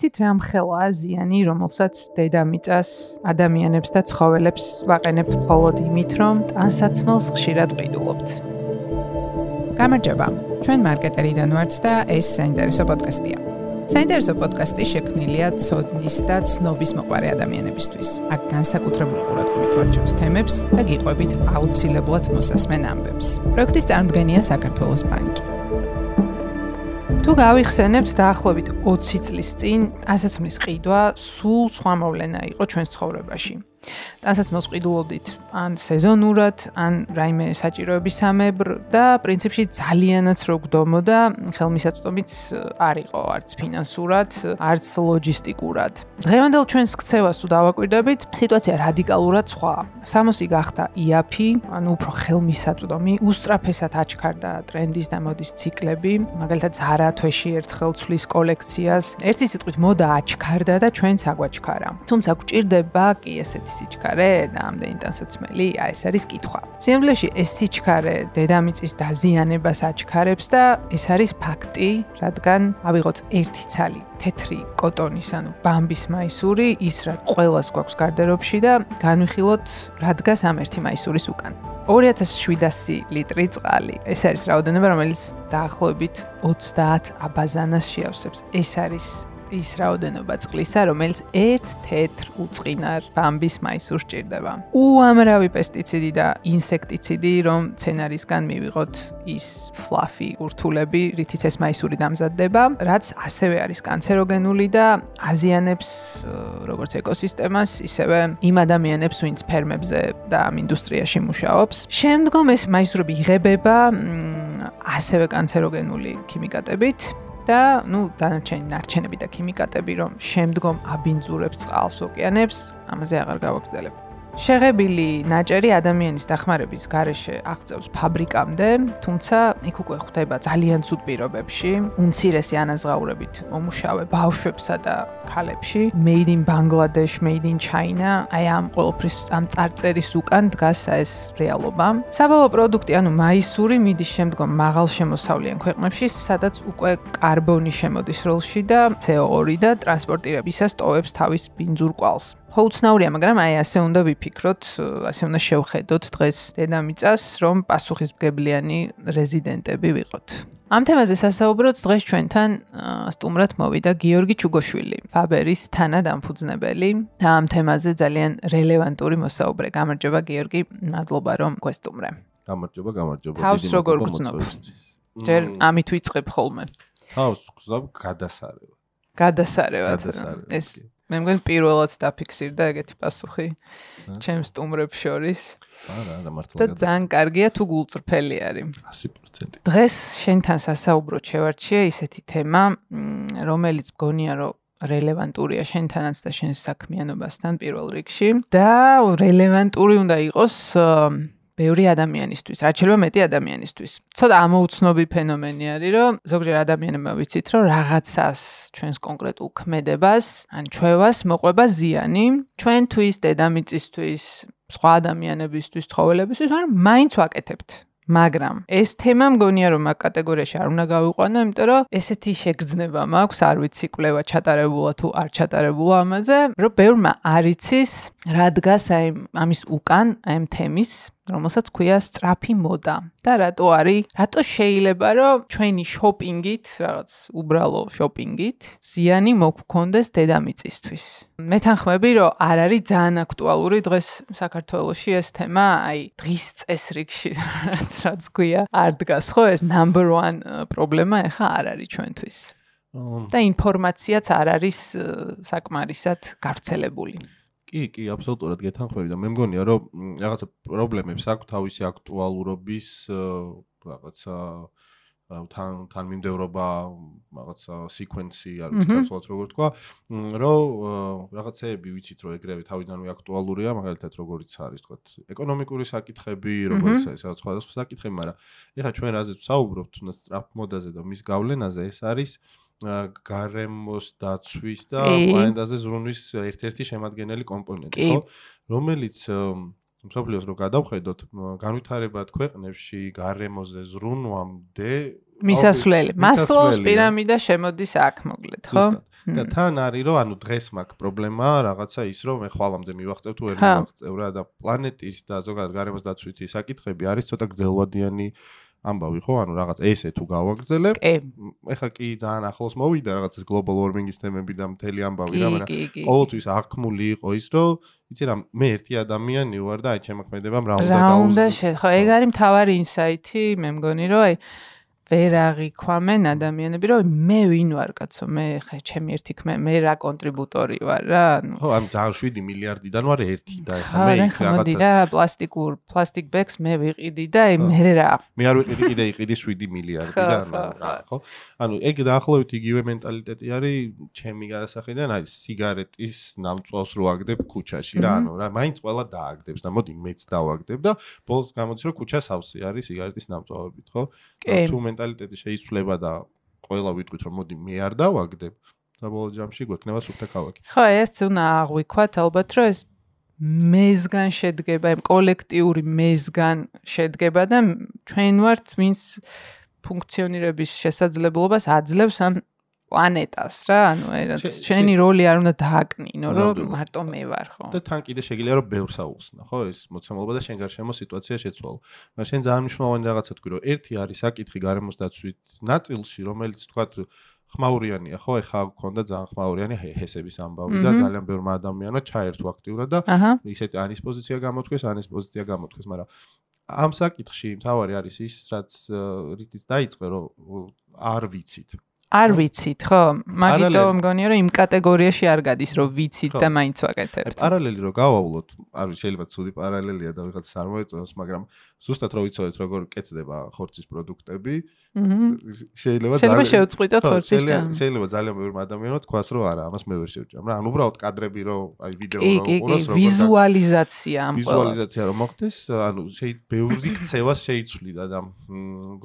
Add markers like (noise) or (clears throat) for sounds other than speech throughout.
იცით რა მხელა აზიანი, რომელსაც დედამიწას, ადამიანებს და ცხოველებს ვაყენებთ მხოლოდ იმით, რომ ტანსაცმელს ხშირად ყიდულობთ. გამარჯობა. ჩვენ მარკეტერიდან ვართ და ეს საინტერესო პოდკასტია. საინტერესო პოდკასტი შექმნილია ცოდნის და ცნობის მოყვარე ადამიანებისთვის. აქ განსაკუთრებული ყურადღებით ვარჩევთ თემებს და გიყვებით აუცილებლად მოსასმენ ამბებს. პროექტის წარმოდგენია საქართველოს ბანკი. თუ გავიხსენებთ დაახლოებით 20 წლის წინ ასაცმლის ყიდვა სულ სხვა მოვლენა იყო ჩვენს ცხოვრებაში. დასაც მოსყიდულობდით ან სეზონურად, ან რაიმე საჭიროების სამებრ და პრინციპში ძალიანაც რო გდომოდა, ხელმისაწვდომიც არ იყო არც ფინანსურად, არც ლოჯისტიკურად. დღევანდელ ჩვენს ქცევას თუ დავაკვირდებით, სიტუაცია რადიკალურად სხვაა. სამოსი გახდა იაფი, ანუ უფრო ხელმისაწვდომი, უსწრაფესად აჩქარდა ტრენდის და მოდის ციკლები, მაგალითად ზარა თვეში ერთხელ ცვლის კოლექციას. ერთი სიტყვით მოდა აჩქარდა და ჩვენც აგვაჩქარა. თუმცა გვჭირდება კი ესეთი სიჩქარე და ამდენი ტანსაცმელი? აი ეს არის კითხვა. სიმბლეში ეს სიჩქარე დედამიწის დაზიანებას აჩქარებს და ეს არის ფაქტი, რადგან ავიღოთ ერთი ცალი თეთრი კოტონის, ანუ ბამბის მაისური, ის რა ყოველას გვაქვს გარდერობში და განვიხილოთ რა დგას ამ ერთი მაისურის უკან. 2700 ლიტრი წყალი. ეს არის რაოდენობა, რომელიც დაახლოებით 30 აბაზანას შეავსებს. ეს არის ის რაოდენობა წყლისა, რომელიც ერთ თეთრ უწყინარ ბამბის მაისურს ჭირდება. უამრავი პესტიციდი და ინსექტიციდი, რომ ცენარისგან მივიღოთ ის ფლაფი ურთულები, რითიც ეს მაისური დამზადდება, რაც ასევე არის კანცეროგენული და აზიანებს როგორც ეკოსისტემას, ისევე იმ ადამიანებს, ვინც ფერმებზე და ამ ინდუსტრიაში მუშაობს. შემდგომ ეს მაისურები იღებება ასევე კანცეროგენული ქიმიკატებით. და ნუ დანარჩენი ნარჩენები და ქიმიკატები რომ შემდგომ აბინძურებს წყალს ოკეანებს ამაზე აღარ გავაგრძელებ. შეღებილი ნაჭერი ადამიანის დახმარების გარეშე აღწევს ფაბრიკამდე, თუმცა იქ უკვე ხვდება ძალიან ცუდ პირობებში, უმცირესი ანაზღაურებით მომუშავე ბავშვებსა და ქალებში, made in Bangladesh, made in China, აი ამ ყოველფრის ამ წარწერის უკან დგას ეს რეალობა. საბოლოო პროდუქტი, ანუ მაისური მიდის შემდგომ მაღალ შემოსავლიან ქვეყნებში, სადაც უკვე კარბონი შემოდის როლში და CO2 და ტრანსპორტირებისას ტოვებს თავის ბინძურ კვალს. ჰოუცნაურია, მაგრამ აი ასე უნდა ვიფიქროთ, ასე უნდა შევხედოთ დღეს დედამიწას, რომ პასუხისმგებლიანი რეზიდენტები ვიყოთ. ამ თემაზე სასაუბროთ დღეს ჩვენთან სტუმრად მოვიდა გიორგი ჩუგოშვილი, ფაბერის თანადამფუძნებელი და ამ თემაზე ძალიან რელევანტური მოსაუბრე. გამარჯობა გიორგი, მადლობა რომ გვესტუმრე. გამარჯობა, გამარჯობა. თავს როგორ გწნობ? ჯერ ამით ვიწყებ ხოლმე. თავს გზნობ გადასარევად. გადასარევად. ეს მე მგონი პირველად დაფიქსირდა ეგეთი პასუხი ჩემს სტუმრებს შორის. არა, არა, მართლა. და ძალიან კარგია თუ გულწრფელი არის. 100%. დღეს შენთან სასაუბროთ შევარჩიე ისეთი თემა, რომელიც მგონია რომ რელევანტურია შენთანაც და შენ საქმიანობასთან პირველ რიგში და რელევანტური უნდა იყოს ბევრი ადამიანისთვის, რაც შეიძლება მეტი ადამიანისთვის. ცოტა ამოუცნობი ფენომენი არის, რომ ზოგჯერ ადამიანებმა ვიცით, რომ რაღაცას ჩვენს კონკრეტულ ქმედებას, ან ჩვევას მოყვება ზიანი, ჩვენთვის, დედამიწისთვის, სხვა ადამიანებისთვის, ცხოველებისთვის, მაგრამ მაინც ვაკეთებთ. მაგრამ ეს თემა მგონია რომ ამ კატეგორიაში არ უნდა გავიყვანო, იმიტომ რომ ესეთი შეგრძნება მაქვს, არ ვიცი კვლევა ჩატარებულა თუ არ ჩატარებულა ამაზე, რომ ბევრმა არ იცის რა დგას აი ამის უკან, აი ამ თემის რომელსაც ქვია სწრაფი მოდა. და რატო არის? რატო შეიძლება რომ ჩვენი შოპინგით, რაღაც უბრალო შოპინგით, ზიანი მოგქონდეს დედამიწისთვის? მე თანხმები, რომ არ არის ძალიან აქტუალური დღეს საქართველოში ეს თემა, აი დღის წესრიგში, (laughs) რაც რაც ქვია, არ დგას ხო ეს number 1 პრობლემა ეხა არ არის ჩვენთვის. და ინფორმაციაც არ არის საკმარისად გავრცელებული. კი, კი, აბსოლუტურად გეთანხმები და მე მგონია, რომ რაღაცა პრობლემებს აქვს თავისი აქტუალურობის რაღაცა თან თან მიმდევრობა, რაღაცა სიკვენსი, არ ვიცი როგორ თქვა, რომ რაღაცეები ვიცით, რომ ეგრევე თავიდანვე აქტუალურია, მაგალითად როგორიც არის, თქვა, ეკონომიკური საკითხები, როგორც ეს სხვადასხვა საკითხები, მაგრამ ეხლა ჩვენ რაზეც ვსაუბრობთ, თუნდაც სტრაფმოდაზე და მის გავლენაზე, ეს არის გარემოს დაცვის და პლანეტაზე ზრუნვის ერთ-ერთი შემადგენელი კომპონენტი, ხო? რომელიც მსოფლიოს რო გადავხედოთ, განვითარებად ქვეყნებში გარემოზე ზრუნვამდე მისასვლელი. მასლოუს პირამიდა შემოდის აქ მოკლედ, ხო? და თან არის რომ ანუ დღეს მაქვს პრობლემა რაღაცა ის რომ მე ხვალამდე მივახწევ თუ ვერ მივახწევ რა და პლანეტის და ზოგადად გარემოს დაცვითი საკითხები არის ცოტა გრძელვადიანი ამბავი ხო? ანუ რაღაც ესე თუ გავაგრძელებ. ეხა კი ძალიან ახლოს მოვიდა რაღაც ეს global warming-ის თემები და მთელი ამბავი რა, მაგრამ ყოველთვის აღქმული იყო ის, რომ იცი რა, მე ერთი ადამიანი ვარ და აი ჩემქმედება რა უნდა დაუზ. რა უნდა შე, ხო, ეგ არის მთავარი ინსაიტი, მე მგონი რომ აი ვერ აღიქვამენ ადამიანები, რომ მე ვინ ვარ, კაცო, მე ხე ჩემი ერთი ქმე, მე რა კონტრიბუტორი ვარ რა, ანუ ხო, ამ ძალიან 7 მილიარდიდან ვარ ერთი და ეხა მე იქ რაღაცა და პლასტიკურ პლასტიკ ბექს მე ვიყიდი და მე რა. მე არ ვიყიდი კიდე იყიდი 7 მილიარდიდან რა, ხო? ანუ ეგ დაახლოებით იგივე მენტალიტეტი არის ჩემი გადასახედიდან, აი სიგარეტის ნამწვავს რო აგდებ ქუჩაში რა, ანუ რა, მაინც ყველა დააგდებს და მოდი მეც დავაგდებ და ბოლოს გამოდის რომ ქუჩა სავსე არის სიგარეტის ნამწვავებით, ხო? თუ მენტალიტეტი შეიცვლება და ყველა ვიტყვით რომ მოდი მე არ დავაგდებ საბოლოო ჯამში გვექნება სუფთა ქალაქი. ხო, ეს უნდა აღვიქვათ ალბათ რომ ეს მეზგან შედგება, იმ კოლექტიური მეზგან შედგება და ჩვენ ვართ ვინც ფუნქციონირების შესაძლებლობას აძლევს ამ პლანეტას რა, ანუ ეს შენი როლი არ უნდა დააკნინო, რომ მარტო მე ვარ, ხო? და თან კიდე შეგიძლია რომ ბევრს აუხსნა, ხო, ეს მოცემულობა და შენ გარშემო სიტუაცია შეცვალო. მაგრამ შენ ძალიან მნიშვნელოვანი რაღაცა თქვი, რომ ერთი არის საკითხი გარემოს დაცვით ნაწილში, რომელიც თქვა ხმაურიანია, ხო, ეხა გქონდა ძალიან ხმაურიანი ჰესების ამბავი და ძალიან ბევრმა ადამიანმა ჩაერთო აქტიურად და ისეთი ანის პოზიცია გამოთქვეს, ანის პოზიცია გამოთქვეს, მაგრამ ამ საკითხში თავარი არის ის, რაც რითიც დაიწყე, რომ არ ვიცით. არ ვიცით, ხო? მაგიტომ მგონია რომ იმ კატეგორიაში არ გადის, რომ ვიცით და მაინც ვაკეთებთ. პარალელი რო გავავლოთ, არ შეიძლება ცუდი პარალელია და ვიღაც არ მოეწონოს, მაგრამ ზუსტად რო ვიცოდეთ როგორ კეთდება ხორცის პროდუქტები, შეიძლება ძალიან შევწყვიტოთ ხორცის შეიძლება ძალიან ბევრი ადამიანო თქვას რომ არა, ამას მე ვერ შევჭამ რა. ანუ უბრალოდ კადრები რო აი ვიდეო რო უყუროს როგორ ვიზუალიზაცია ამ ყველა. ვიზუალიზაცია რომ მოხდეს, ანუ შეიძლება ბევრი ქცევას შეიცვლიდა და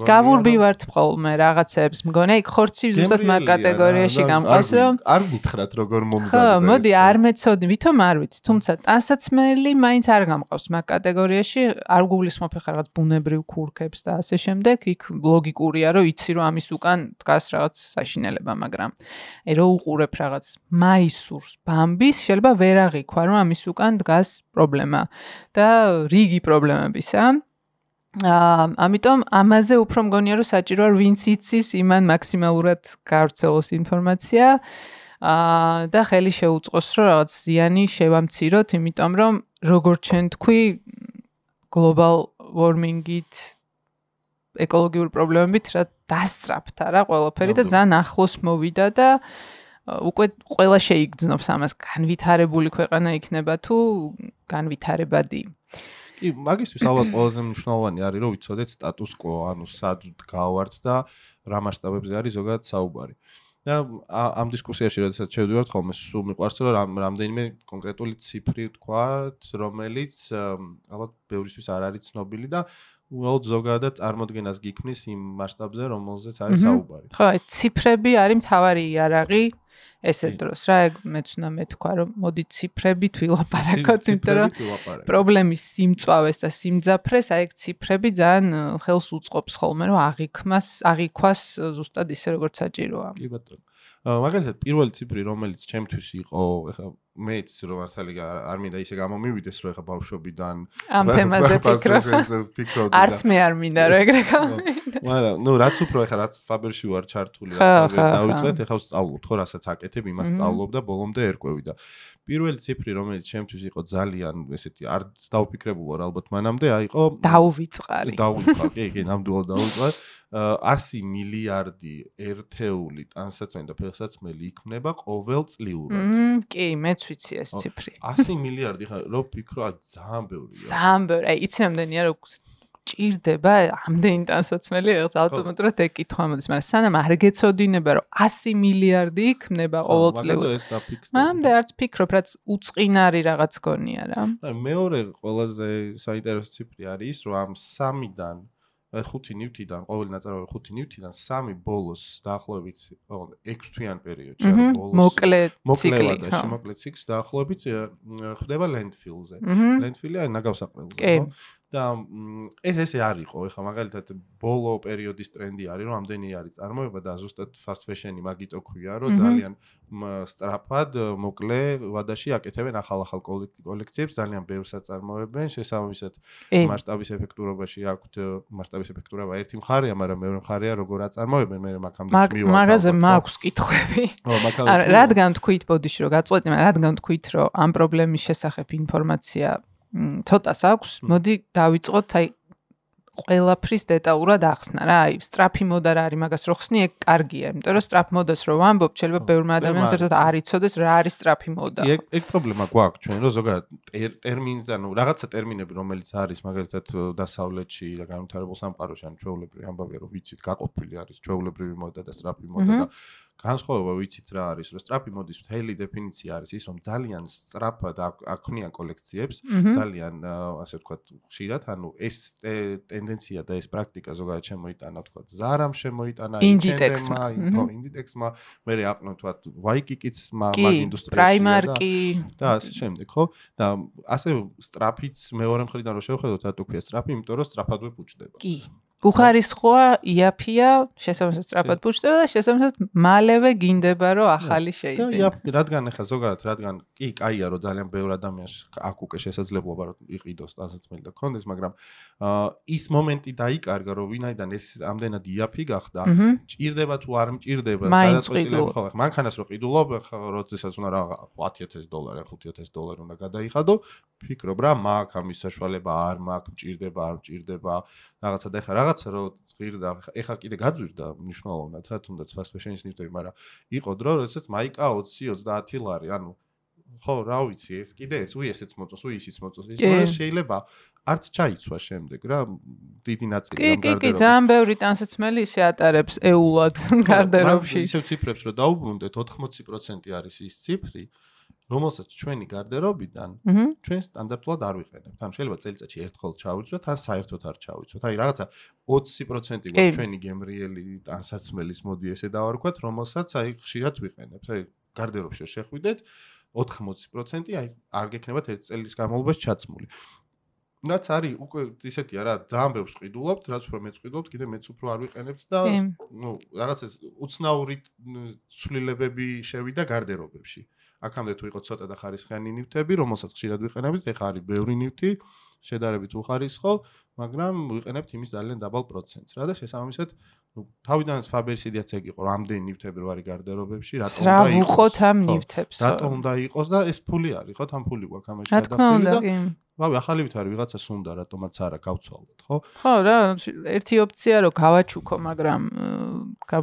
გავურბივართ ხოლმე რაღაცებს. მგონი აი ხორცი ზუსტად მაგ კატეგორიაში გამყავს რომ არ მითხრათ როგორ მომზადდა. ხო, მოდი არ მეცოდი, ვითომ არ ვიცი, თუმცა ტანსაცმელი მაინც არ გამყავს მაგ კატეგორიაში, არ გულისხმობ ხარ რაღაც ბუნებრივ ქურქებს და ასე შემდეგ, იქ ლოგიკურია, რომ იცი რომ ამის უკან დგას რაღაც საშინელება, მაგრამ აი რო უყურებ რაღაც მაისურს, ბამბის, შეიძლება ვერ აღიქვა რომ ამის უკან დგას პრობლემა და რიგი პრობლემებისა. აა ამიტომ ამაზე უფრო მგონია რომ საჭიროა ვინც იცის იმან მაქსიმალურად გავრცელოს ინფორმაცია აა და ხელი შეუწყოს რომ რაღაც ზიანი შევამციროთ, იმიტომ რომ როგორც ჩვენ თქვი global warming-ით ეკოლოგიური პრობლემებით რა დასწრაფთა რა ყველაფერი და ძალიან ახლოს მოვიდა და უკვე ყველა შეიგრძნობს ამას განვითარებული ქვეყანა იქნება თუ განვითარებადი. კი, მაგისთვის ალბათ ყველაზე მნიშვნელოვანი არის რომ ვიცოდეთ სტატუს კვო, ანუ სად გავართ და რა მასშტაბებზე არის ზოგადად საუბარი. და ამ დისკუსიაში როდესაც შევდივართ ხოლმე სულ მიყვარს რომ რამდენიმე კონკრეტული ციფრი ვთქვათ, რომელიც ალბათ ბევრისთვის არ არის ცნობილი და უბრალოდ ზოგადად წარმოადგენას გიქმნის იმ მასშტაბზე, რომელზეც არის საუბარი. ხო, აი ციფრები არის მთავარი იარაღი ესე დროს. რა ეგ მეც უნდა მეთქვა რომ მოდი ციფრებით ვილაპარაკოთ იმიტომ რომ პრობლემის სიმწავეს და სიმძაფრეს აი ეგ ციფრები ძალიან ხელს უწყობს ხოლმე რომ აღიქმას აღიქვას ზუსტად ისე როგორც საჭიროა. კი ბატონო. მაგალითად პირველი ციფრი რომელიც ჩემთვის იყო ეხლა მეც რომ მართალი არ მინდა ისე გამომივიდეს რომ ეხა ბავშვობიდან ამ (laughs) თემაზე ფიქრობ. არც მე არ მინდა რომ ეგრე გამომივიდეს. მაგრამ ნუ რაც უფრო ეხა რაც ფაბერში ვარ ჩართული დავიწყეთ ეხა ვსწავლობ ხო რასაც აკეთებ იმას სწავლობ და ბოლომდე ერკვევი და პირველი ციფრი რომელიც ჩემთვის იყო ძალიან ესეთი არ დაუფიქრებულ ვარ ალბათ მანამდე აიყო დაუვიწყარი დაუვიწყარ კი კი ნამდვილად დაუვიწყარ 100 მილიარდი ერთეული ტანსაცმელი და ფეხსაცმელი იქმნება ყოველ წლიურად. მმ, კი, მეც ვიცი ეს ციფრი. 100 მილიარდი ხა რო ფიქრო, ძალიან ბევრია. ძალიან ბევრი. აი, იცი რამდენია რო ჭირდება ამდენი ტანსაცმელი, რაღაც ავტომატურად ეკითხვა მოდის, მაგრამ სანამ არ გეცოდინება, რომ 100 მილიარდი იქმნება ყოველ წლიურად. მამდე არც ფიქრობ, რაც უწყინარი რაღაც გონია რა. მეორე ყველაზე საინტერესო ციფრი არის ის, რომ ამ 3-დან ხუთი ნივთიდან, ყოველი ნაწარმოები ხუთი ნივთიდან სამი ბოლოს დაახლოებით 6 თვიან პერიოდში, ანუ ბოლოს მოკლე ციკლი, ხო, მოკლე ციკლს დაახლოებით ხდება ლენდფილზე. ლენდფილი არის ნაგავსაყრელზე, ხო? და ეს ესე არისო, ეხლა მაგალითად ბოლო პერიოდის ტრენდი არის, რომ ამდენი არის წარმოება და ზუსტად fast fashion-ი მაგიტო ქვია, რომ ძალიან სწრაფად, მოკლე ვადაში აკეთებენ ახალ-ახალ კოლექციებს, ძალიან ბევრს აწარმოებენ, შესაბამისად მასშტაბის ეფექტურობაში აქვთ მასშტაბის ეფექტურობა ერთი მხარეა, მაგრამ მეორე მხარეა როგორ აწარმოებენ, მე მაგამდე მივარ. მაგაზე მაქვს კითხვები. არა, რადგან თქვით ბოდიში რომ გაწყვეტი, მაგრამ რადგან თქვით რომ ამ პრობლემის შესახებ ინფორმაცია ცოტას აქვს, მოდი დავიწყოთ აი ყველაფრის დეტალურად ახსნა რა, აი სტრაფი მოდა რა არის, მაგას რო ხსნი, ეგ კარგია, იმიტომ რომ სტრაფ მოდას რო ვამბობ, შეიძლება ბევრმა ადამიანს ერთად არ იცოდეს რა არის სტრაფი მოდა. ეგ ეგ პრობლემა გვაქვს ჩვენ, რომ ზოგადად ტერმინს, ანუ რაღაცა ტერმინები, რომელიც არის მაგალითად დასავლეთში და განვითარებულ სამყაროში, ანუ ჩვეულებრივი ამბავია, რომ ვიცით, გაყოფილი არის ჩვეულებრივი მოდა და სტრაფი მოდა და განსხვავება ვიცით რა არის, რომ სტრაფი მოდის მთელი დეფინიცია არის ის, რომ ძალიან სწრაფად აქვნია კოლექციებს, ძალიან ასე ვთქვათ, ხშირად, ანუ ეს ტენდენცია და ეს პრაქტიკა ზოგადად შემოიტანა, ვთქვათ, ზარამ შემოიტანა, ინდიტექსმა, ხო, ინდიტექსმა, მე აკნო ვთქვათ, ვაიკიკიც მაგ ინდუსტრიაში პრაიმარკი და ასე შემდეგ, ხო? და ასე სტრაფიც მეორე მხრიდან რო შევხედოთ, რატო ქვია სტრაფი, იმიტომ რომ სტრაფად ვეფუჭდება. კი. უხარისხოა იაფია შესაბამისად სწრაფად პუშტება და შესაბამისად მალევე გინდება რომ ახალი შეიძინო. და იაფი რადგან ახლა ზოგადად რადგან კი კაია რომ ძალიან ბევრ ადამიანს აქ უკვე შესაძლებლობა რომ იყიდოს დასაცმელი და კონდეს, მაგრამ ის მომენტი დაიკარგა რომ ვინაიდან ეს ამდენად იაფი გახდა, ჭირდება თუ არ მჭირდება გადაწყვეტილება ხო ახლა მანქანას რო ყიდულობ ხო როდესაც უნდა რა 10000 დოლარი 5000 დოლარი უნდა გადაიხადო ფიქრობ რა მაგ ამის საშუალება არ მაქვს მჭირდება არ მჭირდება რაღაცა და ეხლა რაღაცა რო ღირდა ეხლა კიდე გაძვირდა მნიშვნელოვნად რა თუნდაც fast fashion-ის ნივთები მაგრამ იყო დრო როდესაც მაიკა 20-30 ლარი ანუ ხო რა ვიცი ერთ კიდე ერთ უი ესეც მოწოს უი ისიც მოწოს ის რა შეიძლება არც ჩაიცვა შემდეგ რა დიდი ნაწილი ამ გარდერობში კი კი ძალიან ბევრი ტანსაცმელი ისე ატარებს ეულად გარდერობში. ისევ ციფრებს რო დაუბრუნდეთ 80% არის ის ციფრი რომელსაც ჩვენი გარდერობიდან ჩვენ სტანდარტულად არ ვიყენებთ. ანუ შეიძლება წელიწადში ერთხელ ჩავიცვათ, თან საერთოდ არ ჩავიცვათ. აი რაღაცა 20% გვაქვს ჩვენი გემრიელი ტანსაცმელის მოდი ესე დავარქვათ, რომელსაც აი ხშირად ვიყენებთ. აი გარდერობში შეხვიდეთ 80% აი არ გექნებათ ერთ წელის განმავლობაში ჩაცმული. რაც არის უკვე ისეთია რა, ძალიან ბევრს ყიდულობთ, რაც უფრო მეც ყიდულობთ, კიდე მეც უფრო არ ვიყენებთ და ნუ რაღაც ეს უცნაური ცვლილებები შევიდა გარდერობებში. აქამდე თუ იყო ცოტა და ხარისხიანი ნივთები, რომელსაც ხშირად ვიყენებთ, ეხა არის ბევრი ნივთი, შედარებით უხარისხო, მაგრამ ვიყენებთ იმის ძალიან დაბალ პროცენტს. რა და შესაბამისად, ну, თავიდანაც Faber-Sidiats ეგ იყო, რამდენი ნივთები რო არის გარდერობებში, რატომ უნდა იყოს? რა ვუყოთ ამ ნივთებს? რატომ უნდა იყოს და ეს ფული არის, ხო, თან ფული გვაქვს ამაში გადაფილი და რავი, ახალი ვითარი ვიღაცას უნდა რატომაც არა გავცვალოთ, ხო? ხო, რა, ერთი ოპცია რომ გავაჩუქო, მაგრამ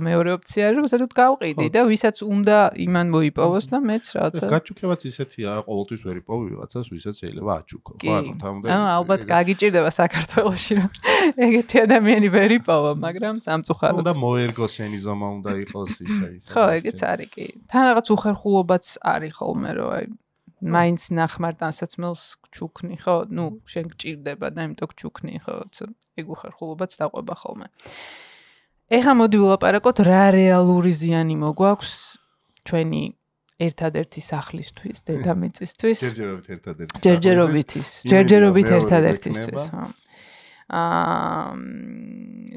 მეორე ოპცია რომ საერთოდ გავყიდი და ვისაც უნდა იმან მოიპოვოს და მეც რაღაცა. გაჩუქებაც ისეთია, ყოველთვის ვერ იპოვი ვიღაცას, ვისაც შეიძლება აჩუქო, ხო? ანუ თამდე. ანუ ალბათ გაგიჭirdება საქართველოში რომ ეგეთი ადამიანი ვერ იპოვა, მაგრამ სამწუხაროდ. უნდა მოერგოს შენი ზომა უნდა იყოს ისა ისა. ხო, ეგეც არის კი. თან რაღაც უხერხულობაც არის ხოლმე რომ აი მაინც ნახმარ დასაცმელს ჩუქნი, ხო? ნუ შენ გჭირდება და იმიტომ გჩუქნი, ხო? ეგ უხერხულობაც დაყვება ხოლმე. ეხლა მოდი ვილაპარაკოთ რა რეალური ზიანი მოგვაქვს ჩვენი ერთადერთი სახლისთვის, (laughs) დედამიწისთვის. ჯერჯერობით ერთადერთი. ჯერჯერობითის, ჯერჯერობით ერთადერთისთვის, ხო? აა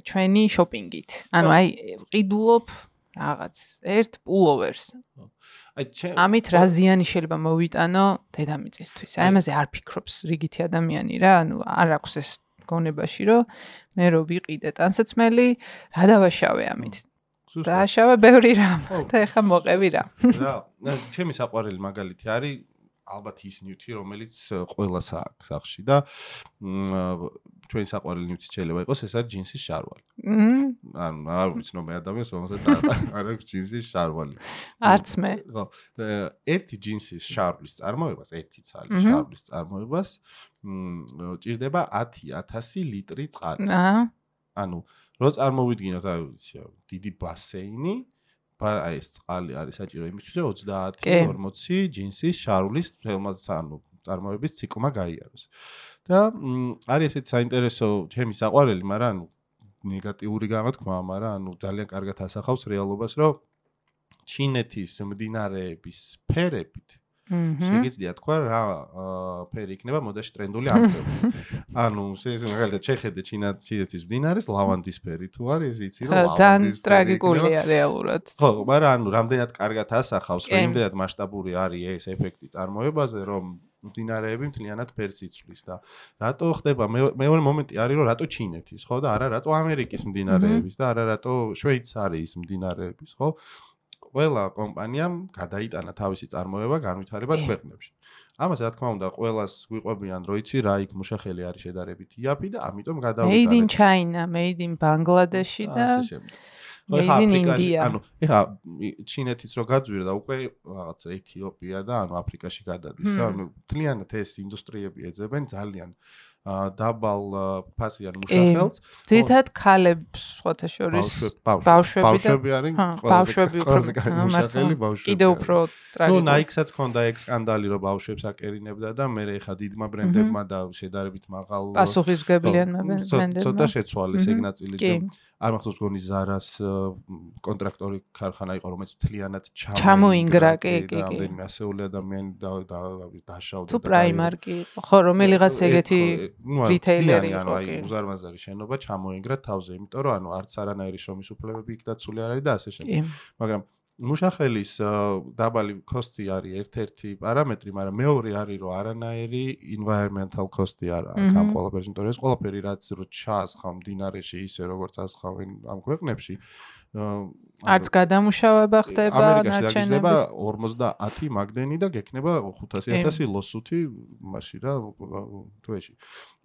ჩვენი შოპინგით. ანუ აი ყიდულობ რაღაც ერთ პულოვერს. აი ჩემ ამით რა ზიანი შეიძლება მოვიტანო დედამიწისთვის? აი ამაზე არ ფიქრობს რიგითი ადამიანი რა, ანუ არ აქვს ეს გონებაში, რომ მე რო ვიყიდე ტანსაცმელი, რა დავაშავე ამით? დააშავე ბევრი რამ და ეხა მოყევი რა. (laughs) რა, ჩემი საყვარელი მაგალითი არის ალბათ ის ნიუთი, რომელიც ყოველას აქვს სახში და ჩვენი საყვარელი ნიუთი შეიძლება იყოს, ეს არის ჯინსის შარვალი. ანუ არ ვიცი რომ მე ადამიანს რომელსაც არ (laughs) აქვს ჯინსის შარვალი. არც მე. ხო. ერთი ჯინსის შარვლის წარმოებას, ერთი ცალი შარვლის წარმოებას ჭირდება 10000 ლიტრი წყალი. ანუ რო წარმოვიდგინოთ, აი ვიცი, დიდი ბასეინი აი ეს წყალი არის საჭირო იმისთვის რომ 30-40 ჯინსის შარულის თელმაც ანუ წარმოების ციკლმა გაიაროს. და არის ესეც საინტერესო ჩემი საყვარელი, მაგრამ ანუ ნეგატიური გამოთქმა, მაგრამ ანუ ძალიან კარგად ასახავს რეალობას, რომ ჩინეთის მდინარეების ფერებით შეგიძლია თქვა რა ფერი იქნება მოდაში ტრენდული ამ წელს. (laughs) ანუ ეს მაგალითად შეხედე ჩინეთის მდინარეს ლავანდის ფერი თუ არის იცი რომ ლავანდის ფერი. ტრაგიკულია რეალურად. ხო, მაგრამ ანუ რამდენად კარგად ასახავს, რომ იმდენად მასშტაბური არის ეს ეფექტი წარმოებაზე, რომ მდინარეები მთლიანად ფერს იცვლის და რატო ხდება მეორე მომენტი არის რომ რატო ჩინეთის ხო და არა რატო ამერიკის მდინარეების და არა რატო შვეიცარიის მდინარეების ხო ყველა კომპანიამ გადაიტანა თავისი წარმოება განვითარებად ქვეყნებში. ამას რა თქმა უნდა, ყველას გვიყვებიან, რომ იცი რა იქ მუშახელი არის შედარებით იაფი და ამიტომ გადავიტანე. Made in China, made in Bangladesh და ასე შემდეგ. In India. ანუ ეხა ჩინეთის რო გაძვირა და უკვე რაღაც ეთიოპია და ანუ აფრიკაში გადადის. ანუ თლიანად ეს ინდუსტრიები ეძებენ ძალიან დაბალ ფასიან მუშახელს. ძირითადად ქალებს სხვათა შორის ბავშვები ბავშვები. არის ბავშვები უფრო მუშახელი ბავშვები. კიდე უფრო ტრაგედია. ნუ Nike-საც ქონდა ეგ სკანდალი რომ ბავშვებს აკერინებდა და მე ეხა დიდმა ბრენდებმა და შედარებით მაღალ პასუხისგებლიანმა ბრენდებმა. ცოტა შეცვალეს ეგ ნაწილი და არ მახსოვს გონი ზარას კონტრაქტორი ქარხანა იყო რომელიც მთლიანად ჩამოინგრა კი კი კი. ამდენი ასეული ადამიანი და დაშავდა თუ პრაიმარკი ხო რომელიღაც ეგეთი რიტეილერი იყო კი. უზარმაზარი შენობა ჩამოინგრა თავზე იმიტომ რომ ანუ არც არანაირი შრომის უფლებები იქ დაცული არ არის და ასე შემდეგ. მაგრამ მუშახელის დაბალი კოსტი არის ერთ-ერთი პარამეტრი, მაგრამ მეორე არის რომ არანაირი environmental cost-ი არ აქვს ამ ყველაფერს, იმიტომ რომ ეს ყველაფერი რაც რო ჩაასხამ დინარეში ისე როგორც ასხავენ ამ ქვეყნებში, არც გადამუშავება ხდება ნარჩენების. ამერიკაში გაგდება 50 მაგდენი და გექნება 500000 ლოსუთი მაშინ რა თუეში.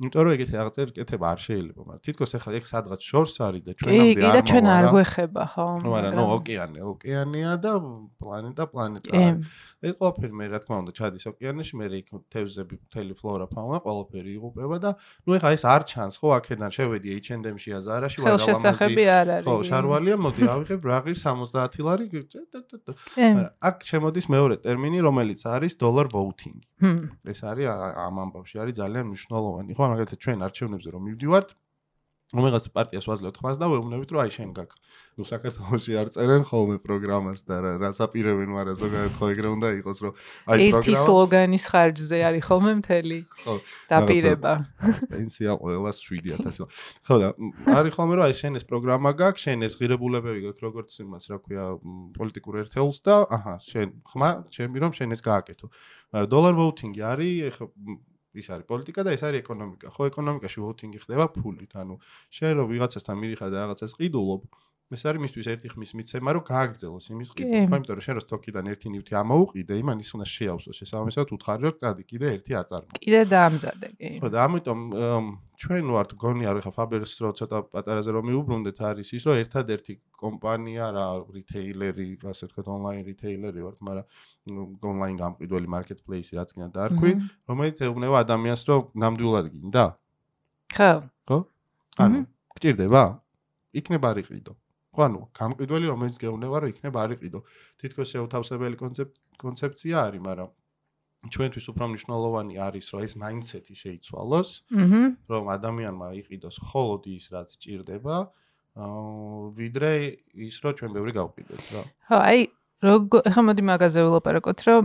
იმიტომ რომ ეგეთი რაღაცები კეთება არ შეიძლება, მაგრამ თითქოს ახლა ეგ სადღაც შორს არის და ჩვენამდე არ მოვა. კი, და ჩვენ არ გვეხება, ხო? მაგრამ ნუ ოკეანე, ოკეანეა და პლანეტა პლანეტაა. ეს ყველაფერი მე რა თქმა უნდა ჩადის ოკეანეში, მე იქ თევზები, მთელი ფლორა, ფაუნა, ყველაფერი იღუპება და ნუ ეხლა ეს არ ჩანს, ხო, აქედან შევედი H&M-ში აზარაში, ვარ არის. ხო, შარვალია, მოდი ავიღებ რაღი 70 ლარი. მაგრამ აქ შემოდის მეორე ტერმინი, რომელიც არის dollar voting. ეს არის ამ ამბავში არის ძალიან მნიშვნელოვანი, ხო, მაგალითად ჩვენ არჩევნებზე რომ მივდივართ, რომელიღაც პარტიას ვაძლევთ ხმას და ვეუბნებით რომ აი შენ გაკ. ნუ საქართველოსი არ წერენ ხოლმე პროგრამას და რა რასაპირებენ, მაგრამ ზოგადად ხო ეგრე უნდა იყოს რომ აი პროგრამა ერთი სლოგანის ხარჯზე არის ხოლმე მთელი. ხო. დაპირება. პენსია ყველას 7000. ხო და არის ხოლმე რომ აი შენ ეს პროგრამა გაქვს, შენ ეს ღირებულებები გაქვს როგორც იმას, რა ქვია, პოლიტიკურ ერთეულს და აჰა, შენ ხმა, ჩემი რომ შენ ეს გააკეთო. მაგრამ dollar voting არის ეხა ის არის პოლიტიკა და ეს არის ეკონომიკა. ხო, ეკონომიკაში ვოთინგი ხდება ფულით. ანუ შენ რო ვიღაცასთან მიდიხარ და რაღაცას ყიდულობ, ეს არის მისთვის ერთი ხმის მიცემა, რომ გააგრძელოს იმის ყიდვა. ხო, იმიტომ რომ შენ რო სტოკიდან ერთი ნივთი ამოუყიდე, იმან ის უნდა შეავსოს შესაბამისად უთხარი რომ წადი კიდე ერთი აწარმო. კიდე დაამზადე, კი. ხო, და ამიტომ ჩვენ ვართ გონი არ ხა ფაბერს რო ცოტა პატარაზე რომ მიუბრუნდეთ არის ის რომ ერთადერთი კომპანია რა რიტეილერი, ასე ვთქვათ, ონლაინ რიტეილერი ვართ, მაგრამ ონლაინ გამყიდველი მარკეტპლეისი რაც კიდე დაარქვი, რომელიც ეუბნება ადამიანს რომ ნამდვილად გინდა? ხო. ხო? ანუ გჭირდება? იქნება არიყიდო. ხო ანუ გამყიდველი რომელიც გეუბნება რომ იქნება არიყიდო. თითქოს შეუთავსებელი კონცეფცია არის, მაგრამ ჩვენთვის უფრო მნიშვნელოვანი არის რომ ეს მაინდსეტი შეიცვალოს, რომ ადამიანმა იყიდოს მხოლოდ ის რაც ჭირდება, ვიდრე ის რომ ჩვენ ბევრი გავყიდოთ რა. ხო, აი როგორ ხა მოდი მაგაზე ვილაპარაკოთ, რომ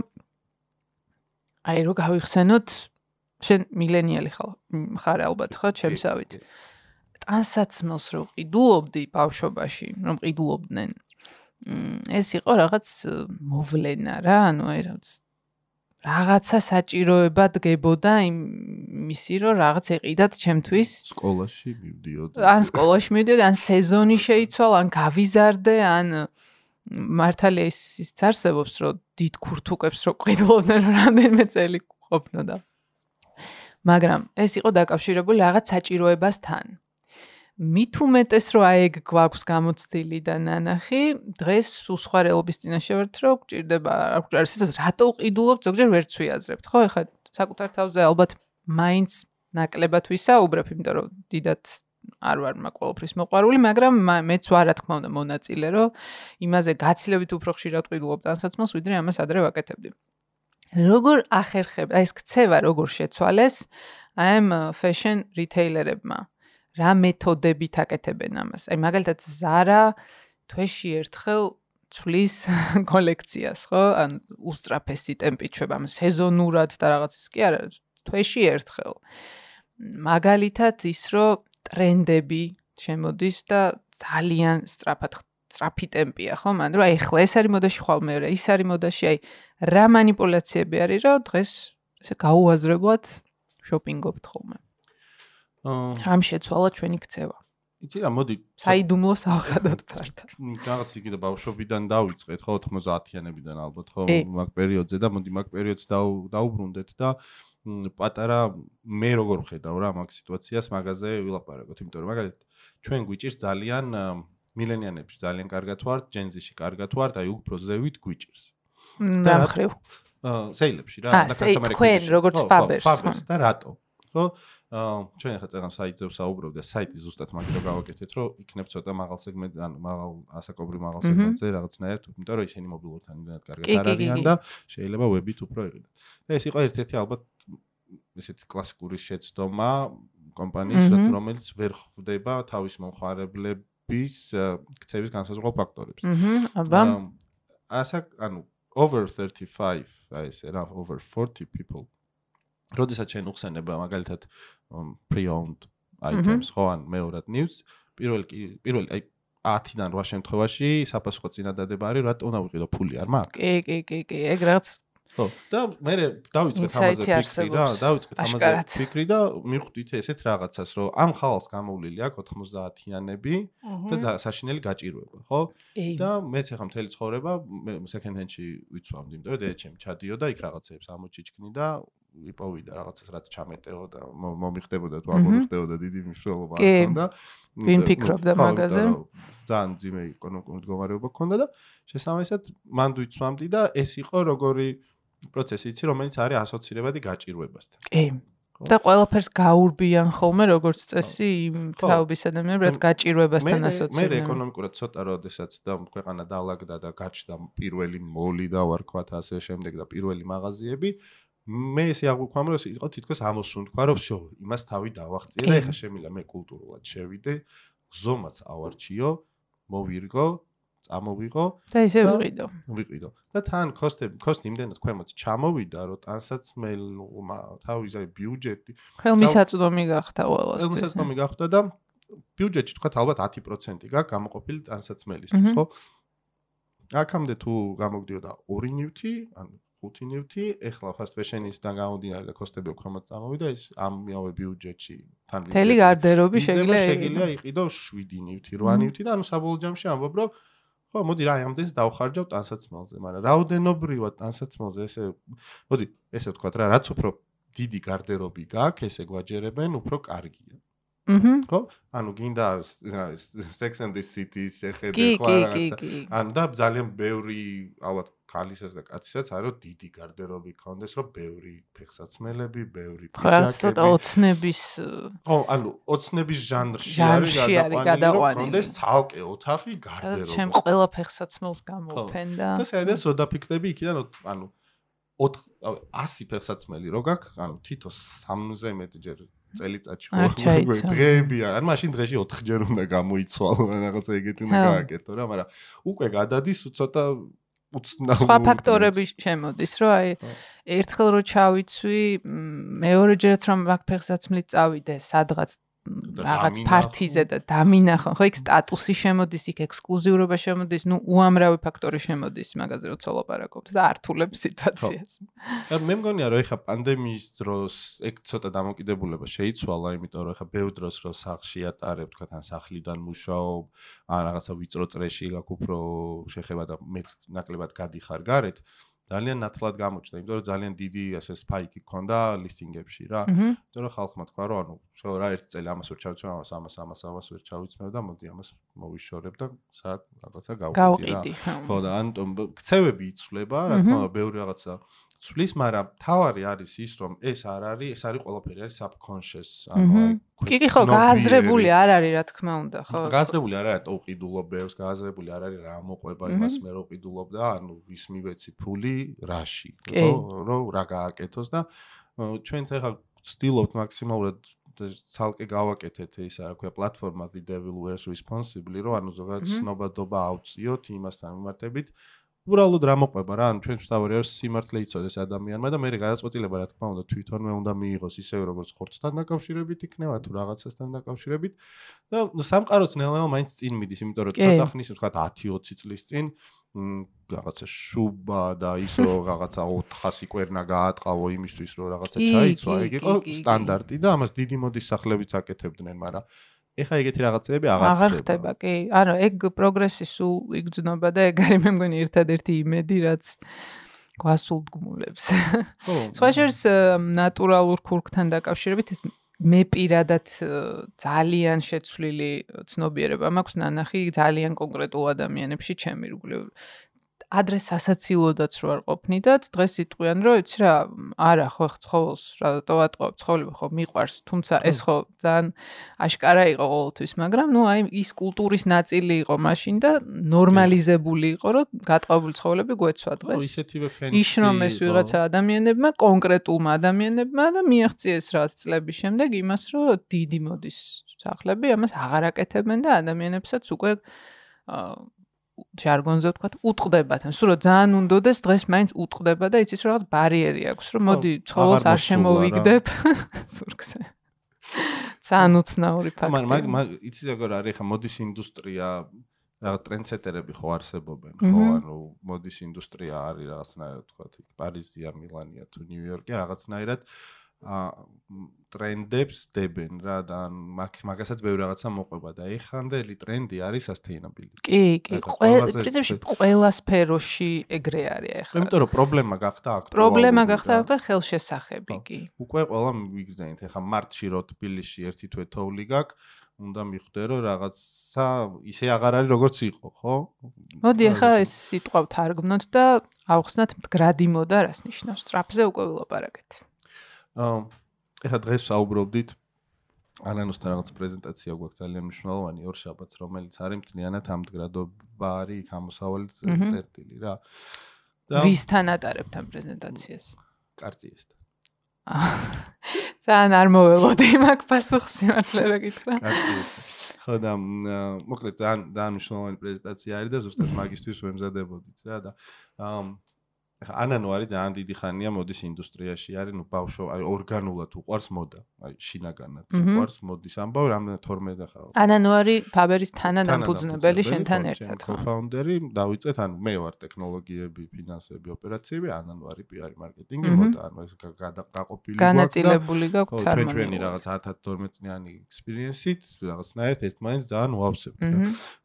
აი რო გავიხსენოთ შენ მილენიალი ხარ, ხარ ალბათ ხო, ჩემსავით. ტანსაცმელს რო ყიდულობდი ბავშვობაში, რომ ყიდულობდნენ. ეს იყო რაღაც მოვლენა რა, ანუ აი რაღაც რაღაცა საჭიროება დგებოდა იმისი რომ რაღაც ეყიდათ ჩემთვის სკოლაში მივდიოდი ან სკოლაში მივდიოდი ან სეზონი შეიცვალა ან გავიზარდე ან მართალია ის ის წარსებობს რომ დიდ ქურთუკებს რო ყიდლოდნენ რომ რამდენიმე წელი ყოფნოდა. მაგრამ ეს იყო დაკავშირებული რაღაც საჭიროებასთან მით უმეტეს რომ აი ეგ გვაქვს გამოცდილი და ნანახი დღეს უსხარელობის წინაშე ვართ რომ გჭირდება არ ვიცი რატო ყიდულობ ზოგჯერ ვერც ვიაზრებთ ხო? ეხლა საკუთარ თავზე ალბათ მაინც ნაკლებად ვისაუბრებ იმიტომ რომ დიდად არ ვარ მაგ ყოველფრის მოყვარული მაგრამ მეც ვარ რა თქმა უნდა მონაწილე რომ იმაზე გაცილებით უფრო ხშირად ყიდულობ დასაცმელს ვიდრე ამას ადრე ვაკეთებდი. როგორ ახერხებ აი ეს ქცევა როგორ შეცვალეს? აი ამ ფეშენ რიტეილერებმა რა მეთოდებით აკეთებენ ამას. აი მაგალითად ზარა თვეში ერთხელ ცვლის (laughs) კოლექციას, ხო? ან უსტრაფესი ტემპით შვება, სეზონურად და რაღაცის კი არა, თვეში ერთხელ. მაგალითად ის რომ ტრენდები შემოდის და ძალიან სწრაფად სწრაფი ტემპია, ხო? მან რა ეხლა ეს არის მოდაში ხოლმე, რა ის არის მოდაში, აი რა манипуляციები არის, რომ დღეს ესე გაუაზრებლად შოპინგობთ ხოლმე. რამ შეცვალა ჩვენი ქცევა? იცი რა, მოდი. საიდუმლო საახადოთ ფართა. რაღაც იქიდა ბავშვობიდან დავიწყეთ, ხო, 90-იანებიდან ალბათ, ხო, მაგ პერიოდზე და მოდი მაგ პერიოდს დაუბრუნდეთ და პატარა მე როგორ ხედავ რა მაგ სიტუაციას მაგაზე ვილაპარაკოთ, იმიტომ რომ მაგალითად ჩვენ გვიჭირს ძალიან მილენიანებში ძალიან კარგად ვართ, ჯენზიში კარგად ვართ, აი უფრო ზევით გვიჭირს. ნამხრივ. აა, სეილებში რა, და კასტომერი თქვენ როგორც ფაბერს. ფაბერს და რატო? ხო? ჩვენ ახლა წერან საიტზე ვსაუბრობ და საიტი ზუსტად მაგით გავაკეთეთ, რომ იქნებ ცოტა მაღალ სეგმენტ, ანუ მაღალ ასაკობრივ მაღალ სეგმენტზე რაღაცნაირად, იმიტომ რომ ისინი მობილურთან იმდანად კარგად არ არიან და შეიძლება ვებით უფრო იყიდეთ. და ეს იყო ერთ-ერთი ალბათ ესეთი კლასიკური შეცდომა კომპანიის, რომელიც ვერ ხვდება თავის მომხარებლების ქცევის განსაზღვრულ ფაქტორებს. აჰა, აბა. ასა, ანუ over 35, აი ეს რა, over 40 people. როდესაც შენ უხსენება მაგალითად pre-owned items, ხო, ან მეორად news, პირველ პირველ აი 10-დან 8 შემთხვევაში საფასურო წინადადება არის, რატომ უნდა ვიყიდო ფული? არ მაქვს? კი, კი, კი, კი, ეგ რაღაც ხო და მე დავიწყეთ ამაზე ფიქრი რა დავიწყეთ ამაზე ფიქრი და მიხვდით ესეთ რაღაცას რომ ამ ხალხს გამოვლილი აქვს 90-იანები და საშინელი გაჭირვება ხო? და მეც ახლა მთელი ცხოვრება second hand-ში ვიცვამდი იმიტომ რომ დედაჩემ ჩადიოდა იქ რაღაცებს ამოჩიჩქნი და იპოვიდა რაღაცას რაც ჩამეტეო და მომიხდებოდა თუ არ მომიხდებოდა დიდი მნიშვნელობა არ ქონდა ვინ ფიქრობდა მაგაზე ძალიან ძიმე ეკონომიკური მდგომარეობა ქონდა და შესაბამისად მან ვიცვამდი და ეს იყო როგორი პროცესი იცი, რომელიც არის ასოცირებადი გაჭირვებასთან. კი. და ყველაფერს გაურბიან ხოლმე როგორც წესი იმ თაობის ადამიანებს, რაც გაჭირვებასთან ასოცირდება. მე მე ეკონომიკურად ცოტა როდესაც და ქვეყანა დაალაგდა და გაჩნდა პირველი მოლი და ვარქვათ ასე შემდეგ და პირველი მაღაზიები, მე ესე აღვქვამ რომ იყო თითქოს ამოსუნთქვა რომ всё, იმას თავი დავახწიე და ეხა შემილა მე კულტურულად შევიდე, ზომაც ავარჩიო, მოვირგო წამოვიღო და ისე ვიყიდო. ვიყიდო. და თან კოსტები, კოსტი იმდენად ქვემოთ ჩამოვიდა, რომ ტანსაცმელმა თავის აი ბიუჯეტი ხელმისაწვდომი გახდა ყველას. ხელმისაწვდომი გახდა და ბიუჯეტი თქვა ალბათ 10% გაქვს გამოყოფილი ტანსაცმელისთვის, ხო? აქამდე თუ გამოგდიოდა 2 ნივთი, ანუ 5 ნივთი, ეხლა fast fashion-ისგან გამომდინარე და კოსტები ქვემოთ წამოვიდა, ის ამავე ბიუჯეტში თან თელი გარდერობი შეგიძლია შეგიძლია იყიდო 7 ნივთი, 8 ნივთი და ანუ საბოლოო ჯამში ამბობ, რომ ხო, მოდი რა, ამდენს დავხარჯავ ტანსაცმელზე, მაგრამ რაოდენობრივად ტანსაცმელზე ესე მოდი, ესე ვთქვა რა, რაც უფრო დიდი გარდერობი გაქვს, ესე გვაჯერებენ, უფრო კარგია. ხო? ანუ გინდა Sex and the City შეხედე ხო რაღაცა. ანუ და ძალიან ბევრი ალბათ ქალისაც და კაცსაც არის დიდი გარდერობი ქონდეს, რომ ბევრი ფეხსაცმელები, ბევრი პიჯაკები. ხო, ცოტა ოცნების ხო, ანუ ოცნების ჟანრში არის გადაყვანილი, რომ ქონდეს ცალკე ოთახი გარდერობა. ჩემ ყველა ფეხსაცმელს გამოფენ და და საერთოდ რო დაფიქრები იქიდან ანუ 100 ფეხსაცმელი რო გაქვს, ანუ თითო 3-ზე მეტჯერ წელიწადში ხო დღეებია ან მაშინ დღეში 4 ჯერ უნდა გამოიცვალო რაღაცა ეგეთი უნდა გააკეთო რა მაგრამ უკვე გადადის ცოტა უცნაური სხვა ფაქტორები შემოდის რომ აი ერთხელ რო ჩავიცვი მეორეჯერაც რომ მაგ ფეხსაცმლით წავიდე სადღაც რაღაც ფართიზე და დამინახო ხო იქ სტატუსი შემოდის იქ ექსკლუზიურობა შემოდის ნუ უამრავი ფაქტორი შემოდის მაგაზე როცა ლაპარაკობთ და ართულებს სიტუაციას მე მგონია რომ ეხა პანდემიის დროს ეგ ცოტა დამოკიდებულება შეიცვალა იმიტომ რომ ეხა ბევრ დროს რო სახლში ატარებ თქვა თან სახლიდან მუშაობ ან რაღაცა ვიწრო წრეში გაკ უფრო შეხება და მეც ნაკლებად გადიხარ გარეთ ძალიან ნათლად გამოჩნდა, იმიტომ რომ ძალიან დიდი ასე სპაიკი ქონდა ლისტინგებში რა. იმიტომ რომ ხალხმა თქვა რომ ანუ შო რა ერთი წელი ამას ვერ ჩავიცმევ, ამას ამას ამას ამას ვერ ჩავიცმევ და მოდი ამას მოვიშორებ და საათ რაღაცა გავყიდი რა. ხო და ანუ ქცევები იცვლება, რა თქმა უნდა, ბევრი რაღაცა ცვლის, მაგრამ თავარი არის ის, რომ ეს არ არის, ეს არის ყველაფერი არის subconscious, ანუ კი კი ხო, გააზრებული არ არის, რა თქმა უნდა, ხო. გააზრებული არ არის, თუ ყიდულობებს, გააზრებული არ არის რა მოყვება იმას მე რო ყიდულობ და ანუ ვის მივეცი ფული რაში, ხო, რომ რა გააკეთოს და ჩვენც ახლა ვცდილობთ მაქსიმალურად ცალკე გავაკეთეთ ის რა ქვია პლატფორმა The Devil Wears Responsibly, რომ ანუ ზოგადად ცნობადობა აუწიოთ იმასთან მიმართებით. უბრალოდ რა მოყვება რა, ანუ ჩვენ ვსტავარი არის სიმართლე იცოდეს ადამიანმა და მე გადაწყვეტილება რა თქმა უნდა თვითონვე უნდა მიიღოს ისევე როგორც ხორცთან დაკავშირებით იქნება თუ რაღაცასთან დაკავშირებით. და სამყაროც ნელ-ნელა მაინც წინ მიდის, იმიტომ რომ ცოტა ხნის ვთქვა 10-20 წლის წინ რაღაცა შუბა და ისო (laughs) რაღაცა 400 კვერნა გაატყავო იმისთვის რომ რაღაცა ჩაიცვა, ეგ იყო სტანდარტი და ამას დიდი მოდის სახლებიც აკეთებდნენ, მაგრამ ეხა ეგეთი რაღაცები აღარ ხდება. აღარ ხდება, კი. ანუ ეგ პროგრესი სულ იგრძნობა და ეგ არის მე მგონი ერთადერთი იმედი, რაც გვასულდგმულებს. ხო. სხვა შეს ნატურალურ ქურქთან დაკავშირებით ეს მე პირადად ძალიან შეცვლილი ცნობიერება მაქვს ნანახი ძალიან კონკრეტულ ადამიანებში ჩემი რგული ადრე სასაცილოდაც რო არ ყოფნი და დღეს იტყვიან რომ იცი რა არა ხო ცხოველს რა დავატყობ ცხოველი ხო მიყვარს თუმცა ეს ხო ძალიან აშკარა იყო ყოველთვის მაგრამ ნუ აი ის კულტურის ნაწილი იყო მაშინ და ნორმალიზებული იყო რომ გატყობული ცხოველები გვეცვა დღეს. ისეთივე ფენსი იშრომეს ვიღაცა ადამიანებმა კონკრეტულმა ადამიანებმა და მიაღწიეს რა წლების შემდეგ იმას რომ დიდი მოდის სახლები ამას აღარ აკეთებენ და ადამიანებსაც უკვე აა ჟარგონზე ვთქვათ, უტყდებათ. ან სულ ძალიან უნდოდეს დღეს მაინც უტყდება და იცის რომ რაღაც ბარიერი აქვს, რომ მოდი ცხოველს არ შემოვიგდებ (laughs) სურგზე. ძალიან უცნაური ფაქტია. მაგრამ მაგ იცი როგორ არის ხა მოდის ინდუსტრია რაღაც ტრენდსეტერები ხო არსებობენ, ხო? ანუ მოდის ინდუსტრია არის რაღაცნაირად ვთქვათ, პარიზია, მილანია თუ ნიუ-იორკი რაღაცნაირად ტრენდებს დებენ რა და მაგ მაგასაც ბევრი რაღაცა მოყვება და ეხანდელი ტრენდი არის sustainability. კი, კი, ყველა პრინციპში ყველა სფეროში ეგრე არის ახლა. იმიტომ რომ პრობლემა გახდა აქტუალური. პრობლემა გახდა და ხელშესახები კი. უკვე ყველა ვიგზაინეთ ახლა მარტში რო თბილისში ერთი თუ ეთოვლი გაქვს უნდა მიხვდე რომ რაღაცა ისე აღარ არის როგორც იყო, ხო? მოდი ახლა ეს სიტყვა ვთარგმნოთ და ავხსნათ მდგრადი მოდა რას ნიშნავს? სტრაფზე უკვე ვილაპარაკეთ. აა ეხლა დღეს საუბრობდით. ანანოსთან რაღაც პრეზენტაცია გვაქვს ძალიან მნიშვნელოვანი ორ შაბათს რომელიც არის მთლიანად ამდგრადობა არის გამოსავალი წერტილი რა. და ვისთან ატარებთ ამ პრეზენტაციას კარციესთან ძალიან არ მოველოდი მაგ პასუხს იმართლა რა გითხრა. კარციესთან ხო და მოკლედ ძალიან ძალიან მნიშვნელოვანი პრეზენტაცია არის და ზუსტად (laughs) მაგისტვის ვემზადებოდით რა და აა ანანო არის ძალიან დიდი ხანია მოდის ინდუსტრიაში. არის ნუ ბავშვო აი ორგანულად უყარს მოდა აი შინაგანად უყარს მოდის. ამბავ რამ 12 ახლა ანანო არის ფაბერის თანადამფუძნებელი შენთან ერთად ხო. ფაუნდერი დავიწყეთ ანუ მე ვარ ტექნოლოგიები ფინანსები ოპერაციები ანანო არის პიარი მარკეტინგი მოდა ანუ ეს გაყოფილი განაწილებული გაქვთ თარმონი ჩვენი რაღაც 1012 წლიანი ექსპერიენსით რაღაცნაირად ერთმანეთს ძალიან ვავსებთ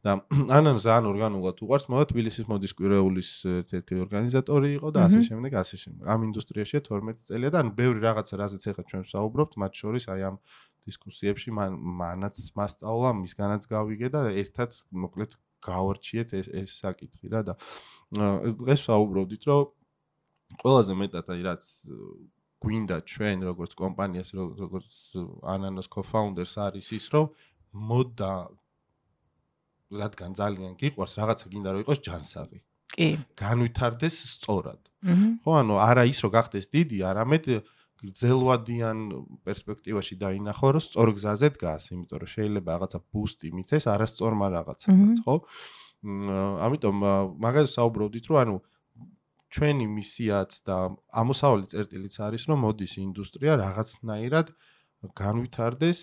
და (clears throat) ანანო ძალიან ორგანულად უყარს მოდა თბილისის მოდის კვირეულის ერთ-ერთი ორგანიზატორი იყო და ასე შემდეგ, ასე შემდეგ. ამ ინდუსტრიაში 12 წელია და ანუ ბევრი რაღაცა, რაზეც ახლა ჩვენ ვსაუბრობთ, მათ შორის აი ამ დისკუსიებში მან მანაც მასწავლა, მისგანაც გავიგე და ერთად მოკლედ გავარჩიეთ ეს ეს საკითხი რა და დღეს ვსაუბრობდით, რომ ყველაზე მეტად აი რაც გვინდა ჩვენ როგორც კომპანიას, როგორც Ananas co-founders არის ის, რომ მოდა რადგან ძალიან გიყვარს, რაღაცა გინდა რომ იყოს ჯანსაღი. კი. განვითარდეს სწორად. ხო, ანუ არა ის რომ გახდეს დიდი, არამედ გრძელვადიან პერსპექტივაში დაინახო, რომ სწორ გზაზე დგას, იმიტომ რომ შეიძლება რაღაცა ბუსტი მიცეს არასწორმა რაღაცას, ხო? ამიტომ მაგაზე საუბრობდით, რომ ანუ ჩვენი მისიაც და ამოსავალი წერტილიც არის, რომ მოდის ინდუსტრია რაღაცნაირად განვითარდეს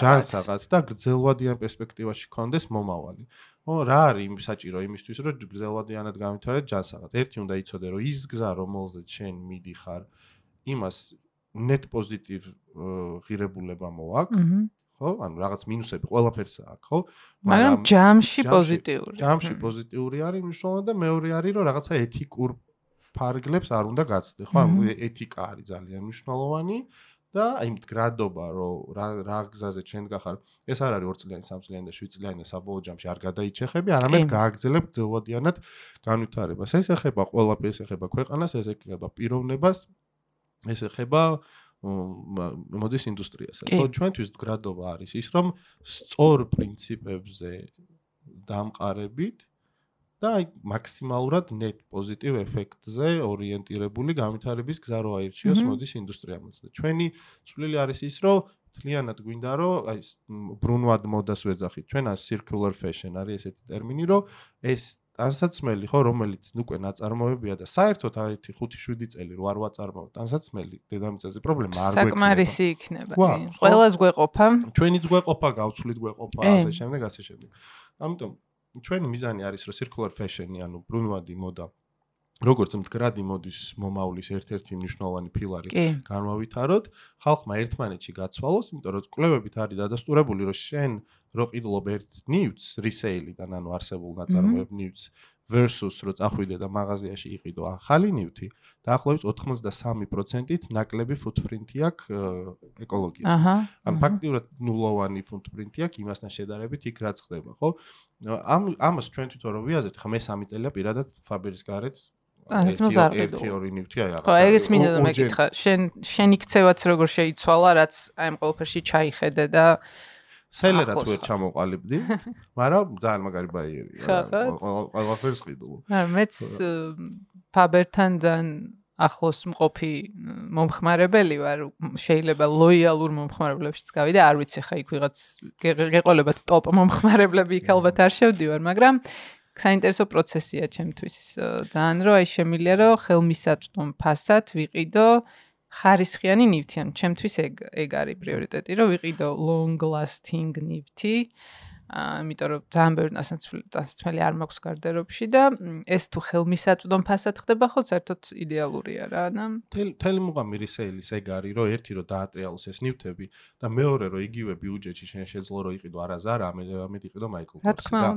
ჯანსაღად და გრძელვადიან პერსპექტივაში კონდეს მომავალი. ო რა არის საჭირო იმისთვის რომ გზელვადიანად გამithարეთ ჯანსაღად? ერთი უნდა იცოდე რომ ის გზა რომელზეც შენ მიდიხარ იმას net positive ღირებულება მოაქვს ხო? ანუ რაღაც მინუსები ყველაფერს აქვს ხო? მაგრამ ჯამში პოზიტიური. ჯამში პოზიტიური არის მნიშვნელოვანი და მეორე არის რომ რაღაცა ეთიკურ ფარგლებს არ უნდა გაცდე ხო? ანუ ეთიკა არის ძალიან მნიშვნელოვანი და აი მდგრადობა რომ რა რა გზაზე ჩვენ გახარ ეს არ არის 2 წლიანი 3 წლიანი და 7 წლიანი და საბოლოო ჯამში არ გადაიჩეხები არამედ გააგზელებ ძელვადიანად განვითარებას. ეს ეხება ყველაფერს ეხება ქვეყანას ეს ეხება პიროვნებას ეს ეხება მოდის ინდუსტრიას. ხო ჩვენთვის მდგრადობა არის ის რომ სწორ პრინციპებზე დამყარებით და აი მაქსიმალურად net პოზიტივ ეფექტზე ორიენტირებული განვითარების გზა რო აირჩიოს მოდის ინდუსტრიამაც და ჩვენი წვლილი არის ის რომ თლიანად გვინდა რომ აი ბრუნვად მოდას ვეძახით. ჩვენ ას circular fashion არის ესეთი ტერმინი, რომ ეს ტანსაცმელი ხო რომელიც უკვე ნაწარმოებია და საერთოდ აი 5-7 წელი რო არ ვაწარმოებ ტანსაცმელი დედამიწაზე პრობლემა არ გვექნება. საკმარისი იქნება. ყველას გვეყოფა. ჩვენიც გვეყოფა, გავცვლით გვეყოფა, ასე შემდეგ, ასე შემდეგ. ამიტომ ჩვენი მიზანი არის რომ circular fashion-ი, ანუ ბრუნვადი მოდა როგორც მდგრადი მოდის მომავლის ერთ-ერთი მნიშვნელოვანი ფილარი განვავითაროთ, ხალხმა ერთმანეთში გაცვალოს, იმიტომ რომ კვლევებით არის დადასტურებული, რომ შენ რო ყიდლობ ერთ ნიუც რისეილიდან, ანუ არსებულ ნაწარმოებ ნიუც versus რო წახვიდე და მაღაზიაში იყიდო ახალი ნივთი, დაახლოებით 83%-ით ნაკლები footprint-ი აქვს ეკოლოგიაზე. აჰა. ან ფაქტიურად ნულოვანი footprint-ი აქვს იმასთან შედარებით იქ რაც ხდება, ხო? ამ ამას ჩვენ თვითონ რო ვიაზეთ, ხა მე 3 წელია პირადად ფაბერის გარეთ ერთი ორი ნივთი აი რაღაცა. ხო, ეგეც მინდა და მეკითხა, შენ შენი ქცევაც როგორ შეიცვალა, რაც აი ამ ყველაფერში ჩაიხედე და სელერა თუ ერთ ჩამოყალიბდი, (laughs) მაგრამ ძალიან მაგარი ბაიერია. ყველაფერს ყიდულ. არა, მეც ფაბერთან ძალიან ახლოს მყოფი მომხმარებელი ვარ, შეიძლება ლოიალურ მომხმარებლებშიც გავიდე, არ ვიცი ხა იქ ვიღაც გეყოლებათ ტოპ მომხმარებლები იქ ალბათ არ შევდივარ, მაგრამ საინტერესო პროცესია ჩემთვის ძალიან რომ აი შემილია რომ ხელმისაწვდომ ფასად ვიყიდო ხარისხიანი ნივთი ან ჩემთვის ეგ ეგ არის პრიორიტეტი რომ ვიყიდო long lasting ნივთი ამიტომ რომ ძალიან ბევრი დასაცმელი არ მაქვს გარდერობში და ეს თუ ხელმისაწვდომ ფასად ხდება ხო საერთოდ იდეალურია რა და თელი მუღამი რისეილის ეგ არის რომ ერთი რომ დაატრიალოს ეს ნივთები და მეორე რომ იგივე ბიუჯეტში შენ შეძლო რომ იყიდო არაზარა მე მე იყიდო მაიკლ კორსი და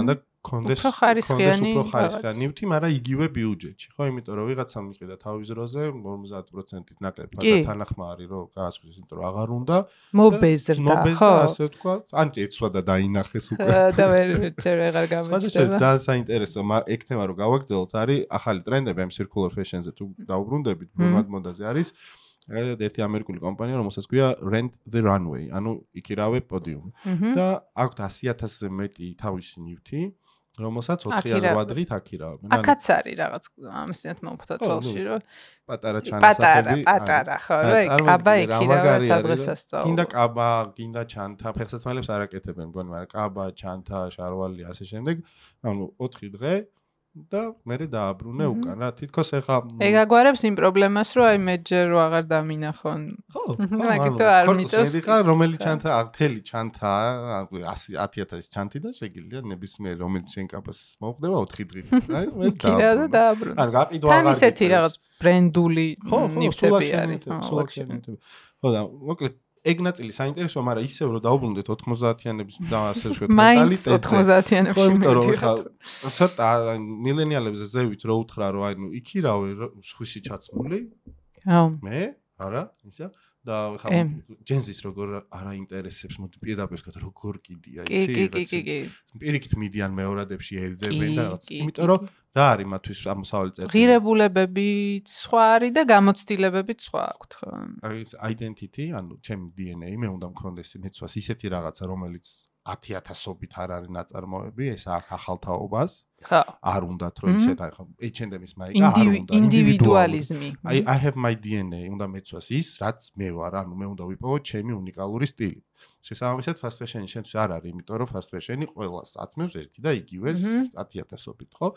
უნდა და კონდეს ხარისხიანი უფრო ხარისხიანი ნივთი, მაგრამ იგივე ბიუჯეტში, ხო? იმიტომ რომ ვიღაცამ მიყიდა თავის დროზე 50%-ით ნაკლებ ფასად თანახმარი, რომ გაასკვეს, იმიტომ რომ აღარ უნდა მობეზრდა, ხო? ასე თქვა, ან ეცვა და დაინახეს (laughs) უკვე. და ვერ ჯერ აღარ (laughs) გამიჩნდება. ძალიან საინტერესო, ეგ თემა რომ გავაგრძელოთ, არის ახალი ტრენდები ამ circular fashion-ზე თუ დაუბრუნდებით, მომად მოდაზე არის. ეგ ერთი ამერიკული კომპანია, რომელსაც ქვია Rent the Runway, ანუ იქირავე პოდიუმი. და აქვთ 100000-ზე მეტი თავისი ნივთი. რომელსაც 408 დღით აქირავ. აქაც არის რაღაც ამისთანაც მომხდა თვალში რომ პატარა ჩანასახები. პატარა, პატარა, ხო, რა, კაბა იქირავა სადღესასწაულო. კიდე კაბა, კიდე ჩანთა, ფეხსაცმელებს არაკეთებენ, მგონი, მაგრამ კაბა, ჩანთა, შარვალი ასე შემდეგ. ანუ 4 დღე და მე დააბრუნე უკან რა თითქოს ეხა ეგ აგვარებს იმ პრობლემას რომ აი მე ჯერ რო აღარ დამინახონ. ხო (laughs) მაგითო არ მიწევს ხო რომელი ჩანთა მთელი ჩანთა 100000 ჩანთი და შეგიძლია ნებისმიერ რომელიც შენ კაპას მოხდება 4 დღით. (laughs) აი მე დააბრუნე. ანუ გაყიდვა აღარ ისეთი რაღაც ბრენდული ნივთები არის ხო და მოკლედ ეგ ნაწილი საინტერესოა, მაგრამ ისევ რომ დაუბრუნდეთ 90-იანების და ასე ვთქვათ მენტალიტეტი. 90-იანებში მეტი. ცოტა მილენიალებზე ზევით რო უთხრა რომ აი ნუ იქირავე სხვისი ჩაცმული. აუ. მე? არა, ისა. და ხა ჯენზის როგორ არა ინტერესებს მოდი პირდაპირ ვთქვათ როგორ კიდია ისი კი კი კი კი პირიქით მიდიან მეორადებში ეძებენ და რაღაც იმიტომ რომ რა არის მათთვის ამოსავალი წერტილი ღირებულებებიც სხვა არის და გამოცდილებებიც სხვა აქვთ აი identity ანუ ჩემი DNA მე უნდა მქონდეს მეცვას ისეთი რაღაცა რომელიც 10000ობით არ არის ნაწარმოები ეს ახალ თაობას ხო. არ უნდათ რომ ისეთ აი H&M-ის მაიკა არ უნდა. ინდივიდუალიზმი. აი I have my DNA უნდა მეცვას ის რაც მე ვარ ანუ მე უნდა ვიპოვო ჩემი უნიკალური სტილი. შესაბამისად fast fashion-ი შენთვის არ არის იმიტომ რომ fast fashion-ი ყველას აწმევს ერთი და იგივეს 10000ობით ხო?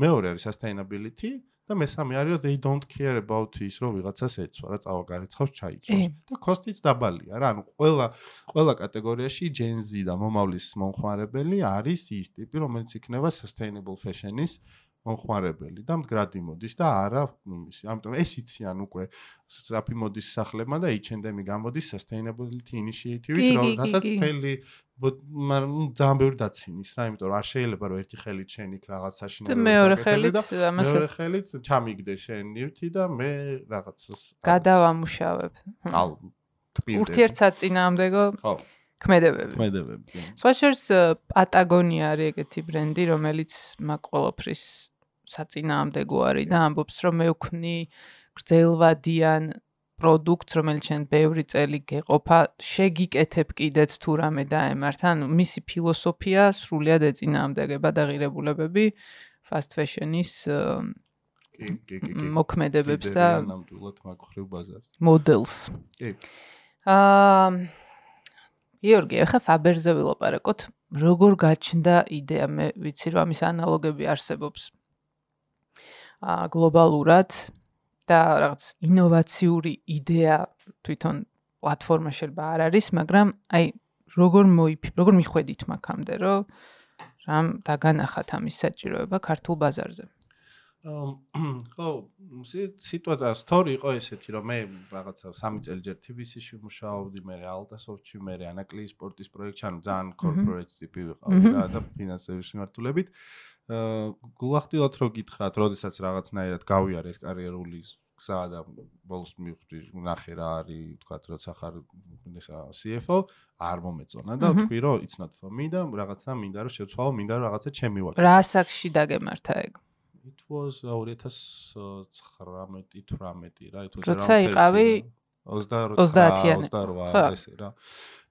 მეორე არის sustainability და მესამე არის რომ they don't care about ის რომ ვიღაცას ეცვა რა წავაგარეცხავს ჩაიწვას და კოსტიც დაბალია რა ანუ ყველა ყველა კატეგორიაში Gen Z და მომავლის მომხმარებელი არის ის ტიპი რომელიც იქნება sustainable fashion-ის მომხმარებელი და მდგრადი მოდის და არა იმისი. ამიტომ ეს იციან უკვე საფი მოდის სახლებმა და H&M-ი გამოდის sustainability initiative-ით, რასაც თელი მაგრამ ძალიან ბევრი დაცინის რა, იმიტომ რომ არ შეიძლება რომ ერთი ხელით შენ იქ რაღაც საშინაო და მეორე ხელით ამას მეორე ხელით ჩამიგდე შენ ნივთი და მე რაღაცას გადავამუშავებ. ალ კპირდე. ურთიერთსაწინააღმდეგო ხო ქმედებები. ქმედებები. სხვა შორის პატაგონია არის ეგეთი ბრენდი, რომელიც მაგ ყოველფრის საწინააღმდეგო არის და ამბობს რომ მე ვქნი გრძელვადიან პროდუქტს რომელიც შენ ბევრი წელი გეყოფა შეგიკეთებ კიდეც თუ რამე დაემართ ანუ მისი ფილოსოფია სრულიად ეწინააღმდეგება და ღირებულებები fast fashion-ის მოქმედებებს და ნამდვილად მაგ ხრივ ბაზარს მოდელს კი აა გიორგი, ახლა ფაბერზე ვილაპარაკოთ. როგორ გაჩნდა იდეა? მე ვიცი რომ ამის ანალოგები არსებობს. გლობალურად და რაღაც ინოვაციური იდეა თვითონ პლატფორმა შეიძლება არ არის, მაგრამ აი როგორ მოიფ, როგორ მიხვედით მაგამდე, რომ რამ დაგანახათ ამის საჭიროება ქართულ ბაზარზე? ხო, სიტუაცია სტორი იყო ესეთი, რომ მე რაღაცა 3 წელი ჯერ TBC-ში მუშაობდი, მე ალტასოფტში, მე ანაკლიის სპორტის პროექტში, ანუ ძალიან corporate ტიპი ვიყავი რა და ფინანსების მიმართულებით. გულახდილად რო გითხრათ, როდესაც რაღაცნაირად გავიარე ეს კარიერული გზა და ბოლოს მივხვდი, ნახე რა არის, თქვათ, როცა ხარ ესა CFO, არ მომეწონა და თქვი რომ it's not for me და რაღაცა მინდა რომ შევცვალო, მინდა რომ რაღაცა ჩემი ვაკეთო. რა საკში დაგემართა ეგ? it was 2019-18 რა, it was როცა იყავი 28 28 ესე რა.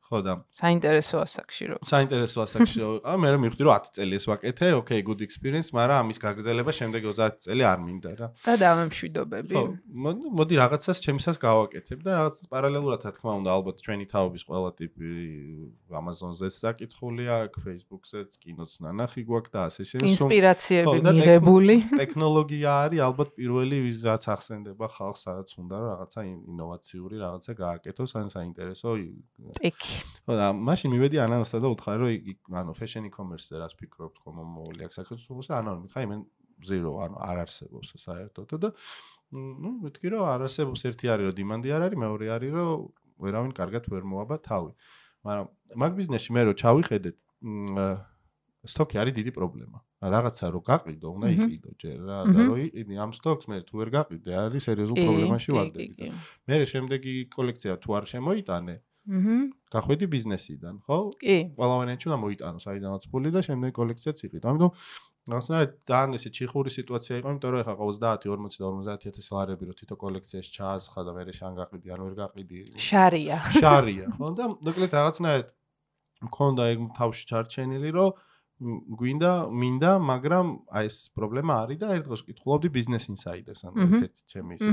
ხო და საინტერესო ასაკში რო. საინტერესო ასაკში რო ვიყავ. მე რომ მივხვდი რომ 10 წელი ეს ვაკეთე. ოკეი good experience მაგრამ ამის გაგრძელება შემდეგ 30 წელი არ მინდა რა. და დამემშვიდობები. ხო მოდი რაღაცას ჩემისას გავაკეთებ და რაღაც პარალელურად რა თქმა უნდა ალბათ ჩვენი თაობის ყველა ტიპი Amazon-ზეც საკითხული აქვს Facebook-ზეც კინოც ნანახი გვაქვს და ასე შემდეგ. ინსპირაციები მიღებული. ტექნოლოგია არის ალბათ პირველი ვის რაც ახსენდება ხალხს სადაც უნდა რომ რაღაცა ინოვაციური რაღაცა გააკეთოს ან საინტერესო ტექი ხო და მაშინ მივედი ანანოსთან და უთხარი რომ ანუ fashion e-commerce-ზე რას ფიქრობთ ხომ მომული აქ საქართველოს ანუ მითხარი მე ზირო ანუ არ არსებობს საერთოდ და ნუ მეთქი რომ არ არსებობს ერთი არის რომ დინამდი არ არის მეორე არის რომ ვერავინ კარგად ვერ მოაბა თავი. მაგრამ მაგ ბიზნესში მე რო ჩავიხედე სტოკი არის დიდი პრობლემა. რაღაცა რო გაყიდო უნდა იყიდო ჯერ რა და რო იყიდი ამ სტოკს მე თუ ვერ გაყიდე არის სერიოზულ პრობლემაში ვარდები მე შემდეგი კოლექცია თუ არ შემოიტანე აჰა. გახვედი ბიზნესიდან, ხო? კი. ყველავანი ეჩუნა მოიტანო საიდანაც ფული და შემდეგ კოლექციაც იყიდო. ამიტომ რაღაცნაირად ძალიან ესე ჩიხური სიტუაცია იყო, იმიტომ რომ ეხა 30, 40 და 50000 ლარები რო თითო კოლექციაში ჩაასხა და მე შენ გაყიდი, ანუ ვერ გაყიდი. შარია. შარია, ხო? და მოკლედ რაღაცნაირად მქონდა ეგ თავში ჩარჩენილი, რომ გვინდა, მინდა, მაგრამ აი ეს პრობლემა არის და ერთ დღეს ვკითხულობდი business insider-ს, ანუ ერთ-ერთი ჩემი ისე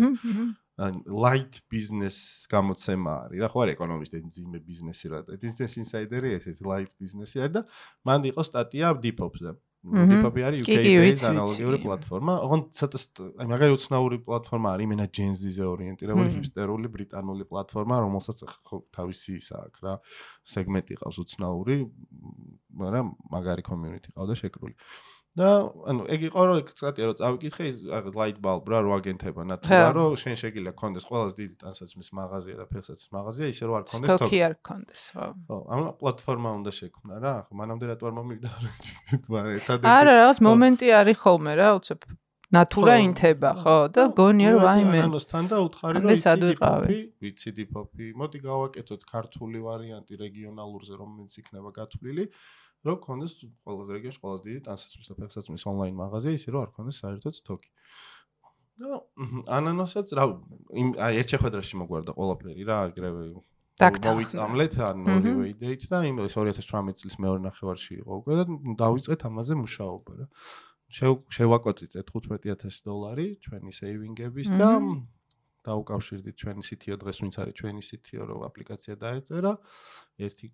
light business გამოცემა არის რა ხო არის ეკონომისტი ძიმე ბიზნესი რა business insider-ი ესეთი light business-ი არის და მან იყო სტატია Depop-ზე Depop-ი არის UK-ის ანალოგიური პლატფორმა ოღონდ ცოტა აი მაგარი უცნაური პლატფორმა არის იმენა Gen Z-ზე ორიენტირებული ჰიპსტერული ბრიტანული პლატფორმა რომელსაც ხო თავისი ის აქვს რა სეგმენტი ყავს უცნაური მაგრამ მაგარი community ყავდა შეკრული და ანუ ეგ იყო რომ ცოტა რომ წავიკითხე ის light bulb რა რო აგენტება ნატურა რომ შენ შეგიძლია კონდეს ყველაზე დიდი ტანსაცმლის მაღაზია და ფეხსაცმლის მაღაზია ისე რომ არ კონდეს სტოკი არ კონდეს ხო. ხო ამ პლატფორმა უნდა შექმნა რა ხო მანამდე რატო არ მომივიდა მაგრამ ერთადერთი არა რაღაც მომენტი არის ხოლმე რა უცებ ნატურა ინთება ხო და გონია რომ აიმე ანოსთან და უთხარი რომ ვიცი ვიცი დიპოპი. მოდი გავაკეთოთ ქართული ვარიანტი რეგიონალურზე რომელიც იქნება გათვლილი რომ კონდეს ყველაზე რეგიონში ყველაზე დიდი ტანსაცმლის და ფეხსაცმლის ონლაინ მაღაზია, ისე რომ არ კონდეს საერთოდ სტოკი. და ანანოსაც რა აი ერთ შეხვედრაში მოგვარდა ყველაფერი რა, ეგრევე დავიწამლეთ ან ორივე იდეით და იმ 2018 წლის მეორე ნახევარში იყო უკვე და დავიწყეთ ამაზე მუშაობა რა. შევაკოცეთ 15000 დოლარი ჩვენი სეივინგების და დაუკავშირდით ჩვენი CTO დღეს ვინც არის ჩვენი CTO რო აპლიკაცია დაეწერა ერთი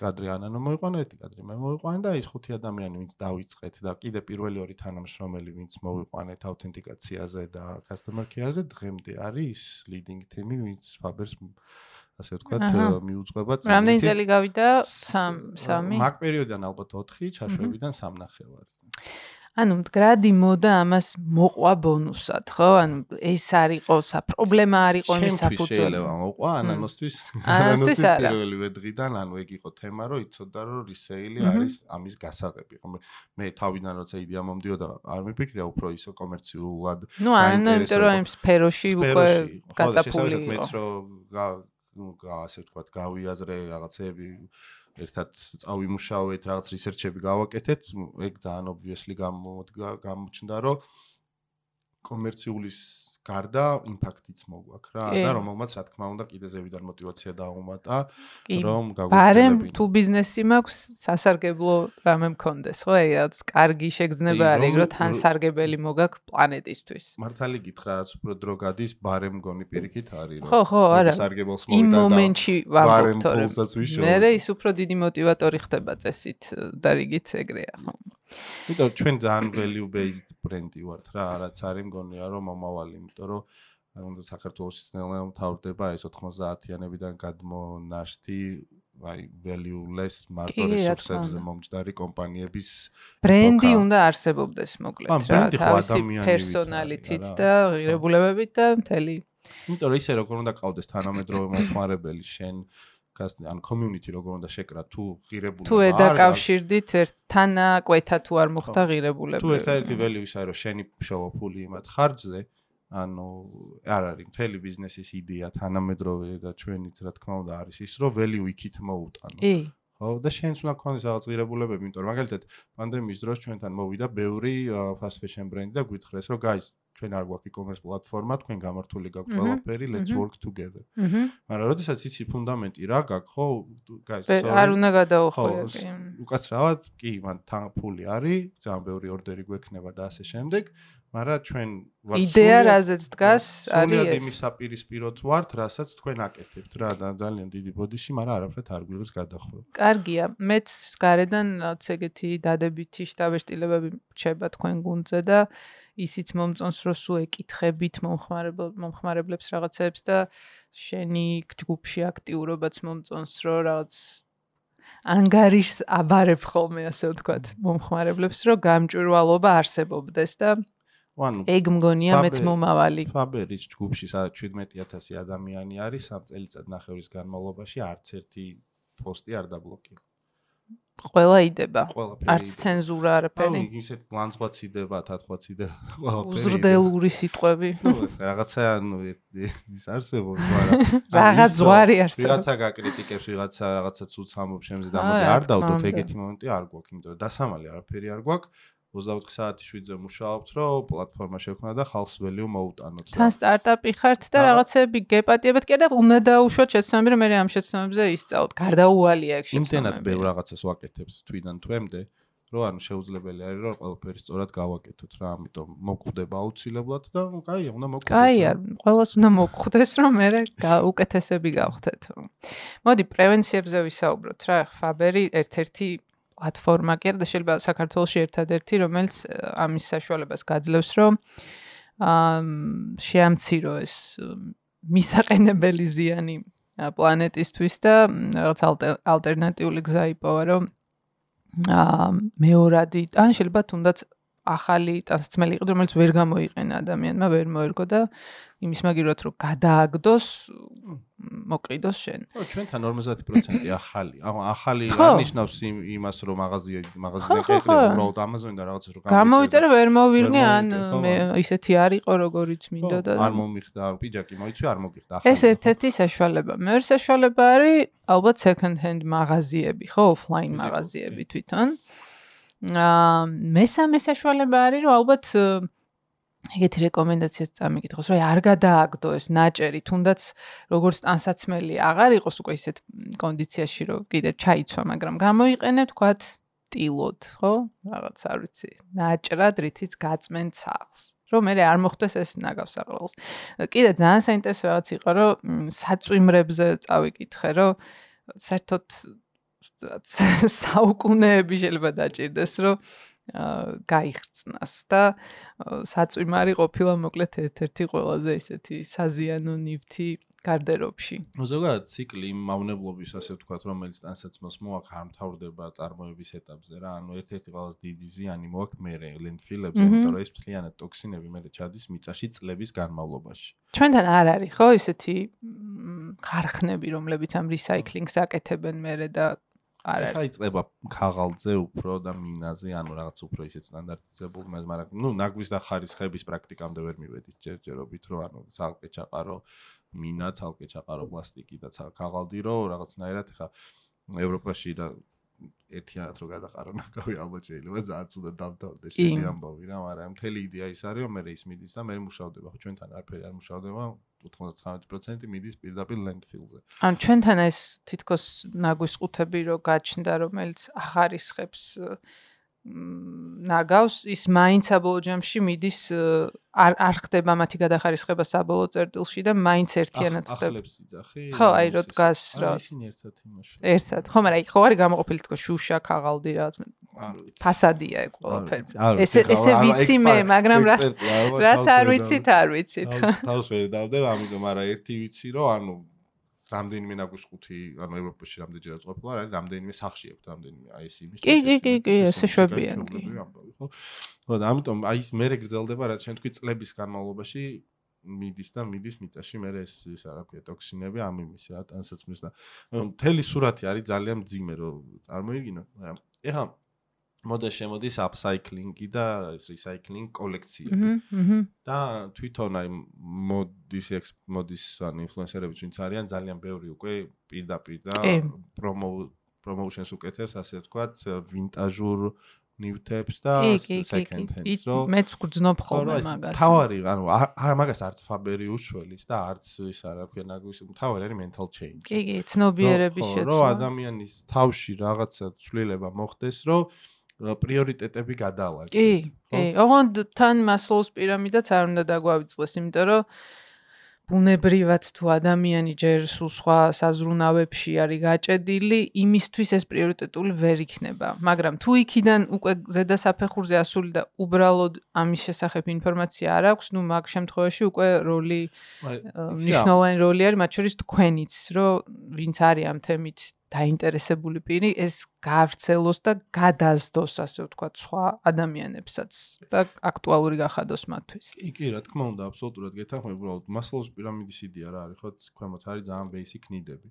კადრი ანანო მოიყვანა ერთი კადრი მე მოიყვანა და ის ხუთი ადამიანი ვინც დავიწყეთ და კიდე პირველი ორი თანამშრომელი ვინც მოვიყვანეთ აუთენტიკაციაზე და customer care-ზე დღემდე არის leading team-ი ვინც Fabers ასე ვთქვათ მიუძღვება წელი. რამდენი წელი გავიდა? 3 3. მაგ პერიოდიდან ალბათ 4, ჩაშვებიდან 3 ნახევარი. ანუ მდგრადი მოდა ამას მოყვა ბონუსად, ხო? ანუ ეს არისო საპრობლემა არისო იმის საფუძველი. შეიძლება მოყვა ანანოსთვის. (laughs) ანანოსთვის პირველი ვედღიდან, ანუ ეგ იყო თემა, რომ იცოდა რომ რისეილი არის ამის გასაღები, ხო? მე თავიდან როცა იდეა მომდიოდა, არ მიფიქრია უფრო ისო კომერციულად. ნუ ანუ იმიტომ რომ იმ სფეროში უკვე გაწაფული იყო. მეც რომ ნუ ასე ვთქვათ, გავიაზრე რაღაცეები ერთად წავიმუშავეთ, რაღაც რისერჩები გავაკეთეთ, ეგ ძალიან obviously გამოჩნდა, რომ კომერციული გარდა იმპაქტიც მოგვაქვს რა და რომელმაც რა თქმა უნდა კიდე ზევიდან мотиваცია დაუმატა რომ გაგვიწელებინა. ბარემ თუ ბიზნესი მაქვს სასარგებლო რამე მქონდეს ხო აი რაც კარგი შეგრძნება არის ეგრო თან სარგებელი მოგაქვს პლანეტისთვის. მართალი გითხრა რაც უფრო დრო გადის ბარემ გონი პირიქით არის რა. ხო ხო არა. სარგებელს მოვიდა და იმ მომენტში ვამბობთ რა. მე ის უფრო დიდი мотиваტორი ხდება წესით და რიგით ეგრეა ხო. იმიტომ ჩვენ ძალიან value based ბრენდი ვართ რა, რაც არის მგონია რომ მომავალი, იმიტომ რომ აი უნდა საქართველოსიც ნელ-ნელა მთავრდება ეს 90-იანებიდან გადმონაშთი აი valueless market resources-ზე მომჯდარი კომპანიების ბრენდი უნდა არსებობდეს მოკლედ რა, თავისი პერსონალიტით და ღირებულებებით და მთელი. იმიტომ რომ ისე როგორ უნდა ყავდეს თანამედროვე მომხმარებელი შენ ან community როგორ უნდა შეკრა თუ ღირებულება თუ არ დაკავშირდით ერთთან კვეთა თუ არ მოხდა ღირებულება თუ ერთ-ერთი value ისაა რომ შენი შოვა ფული იმათ ხარჯზე ანუ არ არის მთელი ბიზნესის იდეა თანამედროვე და ჩვენიც რა თქმა უნდა არის ის რომ value იქით მოუტანო კი ხო და შენც უნდა გქონდეს რაღაც ღირებულებები იმიტომ რომ მაგალითად პანდემიის დროს ჩვენთან მოვიდა ბევრი fast fashion brand და გვითხრეს რომ guys ჩვენ არ გვაქვს e-commerce პლატფორმა, თქვენ გამართული გაქვთ ყველაფერი, let's work together. მაგრამ როდესაც იცი ფუნდამენტი რა გაქვს, ხო, guys, არ უნდა გადაუხვიო კი. უკაცრავად, კი, მან თან ფული არის, ძალიან ბევრი ორდერი გვექნება და ასე შემდეგ. მაგრამ ჩვენ იდეა რაზეც დგას არის ეს. იმის საპირისპიროთ ვართ, რასაც თქვენ აკეთებთ რა და ძალიან დიდი ბოდიში, მაგრამ არაფრით არ გვიღებს გადახვევა. კარგია, მეც გარედან რაც ეგეთი დადებითი შტაბეშტილებები რჩება თქვენ გუნდზე და ისიც მომწონს რომ სულ ეკითხებით მომხმარებლებს რაღაცებს და შენი ჯგუფში აქტიურობაც მომწონს რომ რაღაც ანგარიშს აბარებ ხოლმე ასე ვთქვათ მომხმარებლებს რომ გამჭვირვალობა არსებობდეს და ანუ ეგ მგონია მეც მომავალი. ფაბერის ჯგუფში სადაც 17000 ადამიანი არის სამ წელიწად ნახევრის განმავლობაში არც ერთი პოსტი არ დაბლოკირდა ყველა იდება. არც ცენზურა არაფერი. აუ, ისეთ ლანძღვაც იდება, თათხაც იდება. (laughs) ყველაფერი. უზრდელური სიტყვები. (laughs) რაღაცა ანუ ის არსებობს, მაგრამ (laughs) რაღაც ზვარი არსებობს. ვიღაცა გაკრიტიკებს, ვიღაცა რაღაცა ცუც ამბობს შემზე და მოდი არ დავდოთ ეგეთი მომენტი არ გვაქვს, იმიტომ რომ დასამალი არაფერი არ გვაქვს. 24 საათი შვიდზე მუშაობთ, რომ პლატფორმა შექმნა და ხალხს ველიუ მოუტანოთ. თან სტარტაპი ხართ და რაღაცები გეპატიებთ კი და უნდა დაუშვათ შეცნობები, რომ მე ამ შეცნობებზე ისწავლოთ. გარდაუვალია ეგ შეცნობები. იმდენად ბევრ რაღაცას ვაკეთებთ თვიდან თვემდე, რომ ანუ შეუძლებელი არის რომ ყველაფერი სწორად გავაკეთოთ რა, ამიტომ მოკვდება აუცილებლად და კაია, უნდა მოკვდეს. კაია, ყველას უნდა მოკვდეს, რომ მე უკეთესები გავხდეთ. მოდი პრევენციებზე ვისაუბროთ რა, ფაბერი ერთ-ერთი პლატფორმა კი არა და შეიძლება საქართველოს ერთადერთი რომელიც ამის საშუალებას გაძლევს რომ აა შეამცირო ეს მისაყენებელი ზიანი პლანეტისთვის და რაღაც ალტერნატიული გზა იპოვა რომ აა მეორადი ან შეიძლება თუნდაც ახალი ტრანსმელი იყო რომელიც ვერ გამოიყენა ადამიანმა ვერ მოერგო და იმის მაგივრად რომ გადააგდოს მოყიდოს შენ. ხო, ჩვენთან 50% ახალი. ანუ ახალი არნიშნავს იმას, რომ მაღაზია მაღაზია ეკრება უბრალოდ Amazon-ი და რაღაცას რომ გამოიწერე ვერ მოვიღე ან მე ისეთი არ იყო როგორიც მინდოდა. არ მომიხდა, პიჯაკი მოიცვი, არ მოგიხდა ახალი. ეს ერთ-ერთი საშუალება. მეორე საშუალება არის ალბათ second hand მაღაზიები, ხო, offline მაღაზიები თვითონ. აა მესამე საშუალება არის რომ ალბათ ეგეთი რეკომენდაციაც წამიკითხოს, რომ არ გადააგდო ეს ნაჭერი, თუნდაც როგორც ტანსაცმელი აღარ იყოს უკვე ისეთ კონდიციაში, რომ კიდე ჩაიცვა, მაგრამ გამოიყენებ, თქვათ, ტილოდ, ხო? რაღაც არ ვიცი, ნაჭრად, რითიც გაწმენ სახლს. რომ მე არ მოხდეს ეს ნაგავსაღრელს. კიდე ძალიან საინტერესო რაღაც იყო, რომ საწვიმრებზე წავიკითხე, რომ საერთოდ საუკუნეები შეიძლება დაჭirdეს, რომ გაიხსნას და საწვიმარი ყოფილა მოკლედ ერთ-ერთი ყველაზე ისეთი საზიანო ნივთი გარდერობში. ზოგადად ციკლი იმ მავნებლობის ასე ვთქვათ, რომელიც ტანსაცმელს მოაქვს არ მთავრდება წარმოების ეტაპზე რა, ანუ ერთ-ერთი ყველაზე დიდი ზიანი მოაქვს მე ლენდფილებზე, იმიტომ რომ ეს მთლიანად ტოქსინები მე ჩადის მიწაში წლების განმავლობაში. ჩვენთან არ არის ხო ისეთი ხარხნები, რომლებიც ამ რისაიკლინგს აკეთებენ მე და არა. ხა იწება ქაღალდზე უფრო და მინაზე ანუ რაღაც უფრო ისე სტანდარტიზებულ მაგრამ ნუ ნაგვის და ხარისხების პრაქტიკამდე ვერ მივედით ჯერჯერობით რომ ანუ ცალკე ჩაყარო მინა ცალკე ჩაყარო პლასტიკი და ქაღალდი რომ რაღაცნაირად ხა ევროპაში და ერთიანად რო გადაყარო ნაკავი ალბათ შეიძლება ძალიან ცუდად დავთავრდე შენი ამბავი რა, მაგრამ მთელი იდეა ის არის, რომ მე ის მიდის და მე მუშავდება, ხო ჩვენთან არაფერი არ მუშავდება, 99% მიდის პირდაპირ landfill-ზე. ან ჩვენთან ეს თითქოს ნაგვის ყუთები რო გაჩნდა, რომელიც ახარისხებს ნაგავს ის მაინც საბოლოო ჯამში მიდის არ არ ხდება მათი გადახარისხება საბოლოო წერტილში და მაინც ერთიანად ხდება. ახლებს იძახი? ხო, აი რო დგას რა. ისინი ერთად იმაში. ერთად. ხო, მაგრამ აი ხო არის გამოყოფილი თქო შუშა, ქაღალდი რაღაც ფასადია ეგ ყველაფერი. ესე ესე ვიცი მე, მაგრამ რა რაც არ ვიცით, არ ვიცით. თავს ვერ დავდებ, ამიტომ არა ერთი ვიცი რომ ანუ რამდენიმე ნაგვის ხუთი, ანუ ევროპაში რამდენჯერაც ყოფილა, არის რამდენიმე სახში აქვს რამდენიმე აი ეს იმის. კი, კი, კი, კი, ესე შვებიან. ხო. ხო, და ამიტომ აი ეს მერე გრძელდება, რაც შენ თქვი წლების განმავლობაში მიდის და მიდის მიწაში მე ეს ის არა ქვია ტოქსინები ამ იმის რა ტანსაცმლის და მთელი სურათი არის ძალიან მძიმე რომ წარმოიდგინო მაგრამ ეხლა მოდა შემოდის upcycling-ი და ეს recycling კოლექციები. და თვითონ აი მოდის ექს მოდის ან ინფლუენსერები ვინც არიან ძალიან ბევრი უკვე პირდაპირ და პრომო პრომოუშენს უკეთებს ასე ვთქვათ ვინტაჟურ ნიუტებს და second hands. რო მეც გძნობ ხოლმე მაგას. თავარი ანუ არა მაგას არც ფაბერი უშველის და არც ის არა ქვია ნაგვის თავარი არის mental change. კი კი ცნობიერების შეცვლა. რო ადამიანის თავში რაღაცა ცვლილება მოხდეს, რომ პრიორიტეტები გადაალაგეს. კი, კი. ოღონდ თან მასლოუს პირამიდაც არ უნდა დაგვავიწყდეს, იმიტომ რომ ბუნებრივად თუ ადამიანი ჯერ სულ სხვა საზრუნავებში არის გაჭედილი, იმისთვის ეს პრიორიტეტული ვერ იქნება. მაგრამ თუ იქიდან უკვე ზედა საფეხურზე ასული და უბრალოდ ამის შესახებ ინფორმაცია არ აქვს, ნუ მაგ შემთხვევაში უკვე როლი ნიშნავენ როლი არის მათ შორის თქვენიც, რომ ვინც არის ამ თემით დაინტერესებული პირი ეს გავრცელოს და გადაზდოს ასე ვთქვათ სხვა ადამიანებსაც და აქტუალური გახადოს მათთვის. კი, კი, რა თქმა უნდა, აბსოლუტურად გეთანხმები, უბრალოდ მასლოუს პირამიდის იდეა რა არის, ხო, ქვემოთ არის ძალიან basic need-ები.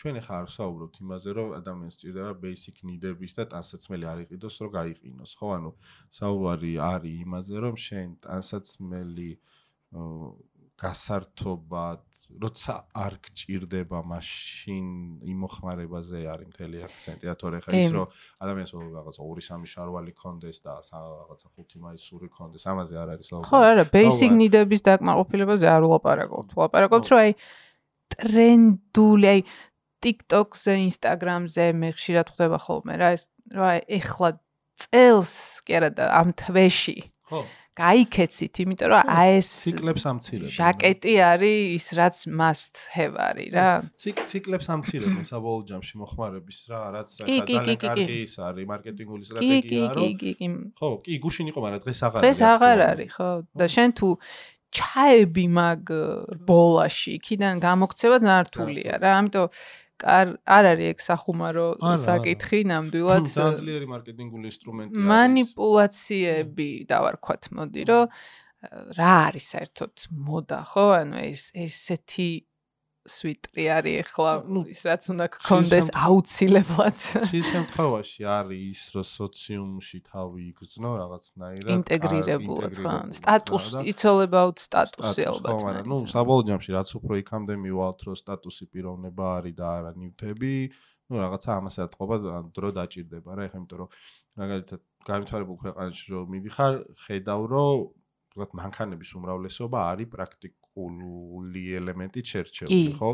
ჩვენ ახლა არ საუბრობთ იმაზე, რომ ადამიანს ჭირდება basic need-ების და ტანსაცმელი არ იყიდოს, რომ გაიყინოს, ხო, ანუ საუბარი არის იმაზე, რომ შენ ტანსაცმელი გასართობად როცა არ გჭირდება მაშინ იმოხმარებაზე არის მთელი აქცენტი და თორე ხა ის რომ ადამიანს რაღაცა 2-3 შარვალი კონდეს და რაღაცა 5 მაისური კონდეს ამაზე არ არის ხო არა basic need-ების დაკმაყოფილებაზე არ ვლაპარაკობთ ვლაპარაკობთ რომ აი ტრენდული აი TikTok-ზე, Instagram-ზე მე ხშირად ხვდება ხოლმე რა ეს რა ეხლა წელს კი არა და ამ თვეში. ხო გაიქეცით, იმიტომ რომ აი ეს ციკლებს ამცირებს. ჟაკეტი არის ის რაც must have არის რა. ციკლებს ამცირებს საბოლოო ჯამში მოხმარების რა, რაც ძალიან კარგი ის არის მარკეტინგული სტრატეგია რა. კი, კი, კი. ხო, კი, გუშინ იყო, მაგრამ დღეს აღარ არის. დღეს აღარ არის, ხო. და შენ თუ ჩაები მაგ ბოლაში, იქიდან გამოგცევა ნართულია რა. ამიტომ არ არის ეგ სახუმარო საკითხი ნამდვილად (laughs) ძალიან მარკეტინგული ინსტრუმენტი არის. манипуляციები დავარქვათ მოდი რომ რა არის საერთოდ მოდა ხო? ანუ ეს ესეთი სვიტრი არის ახლა ის რაც უნდა გქონდეს აუცილებლად. შენ შემთხვევაში არის ის რომ სოციუმში თავი იგრძნო რაღაცნაირად ინტეგრირებულად ხო? სტატუს იცოლება ут სტატუსი ალბათ. მაგრამ ნუ საბოლოო ჯამში რაც უფრო იქამდე მივალთ რომ სტატუსი პიროვნება არის და არა ნივთები, ნუ რაღაცა ამას ეთყობა დრო დაჭirdება რა, ეხლა იმიტომ რომ მაგალითად განვითარებულ ქვეყანაში რომ მიდიხარ, ხედავ რომ ვთქვათ მანქანების უმრავლესობა არის პრაქტიკ ული ელემენტი ჩერჩეული, ხო?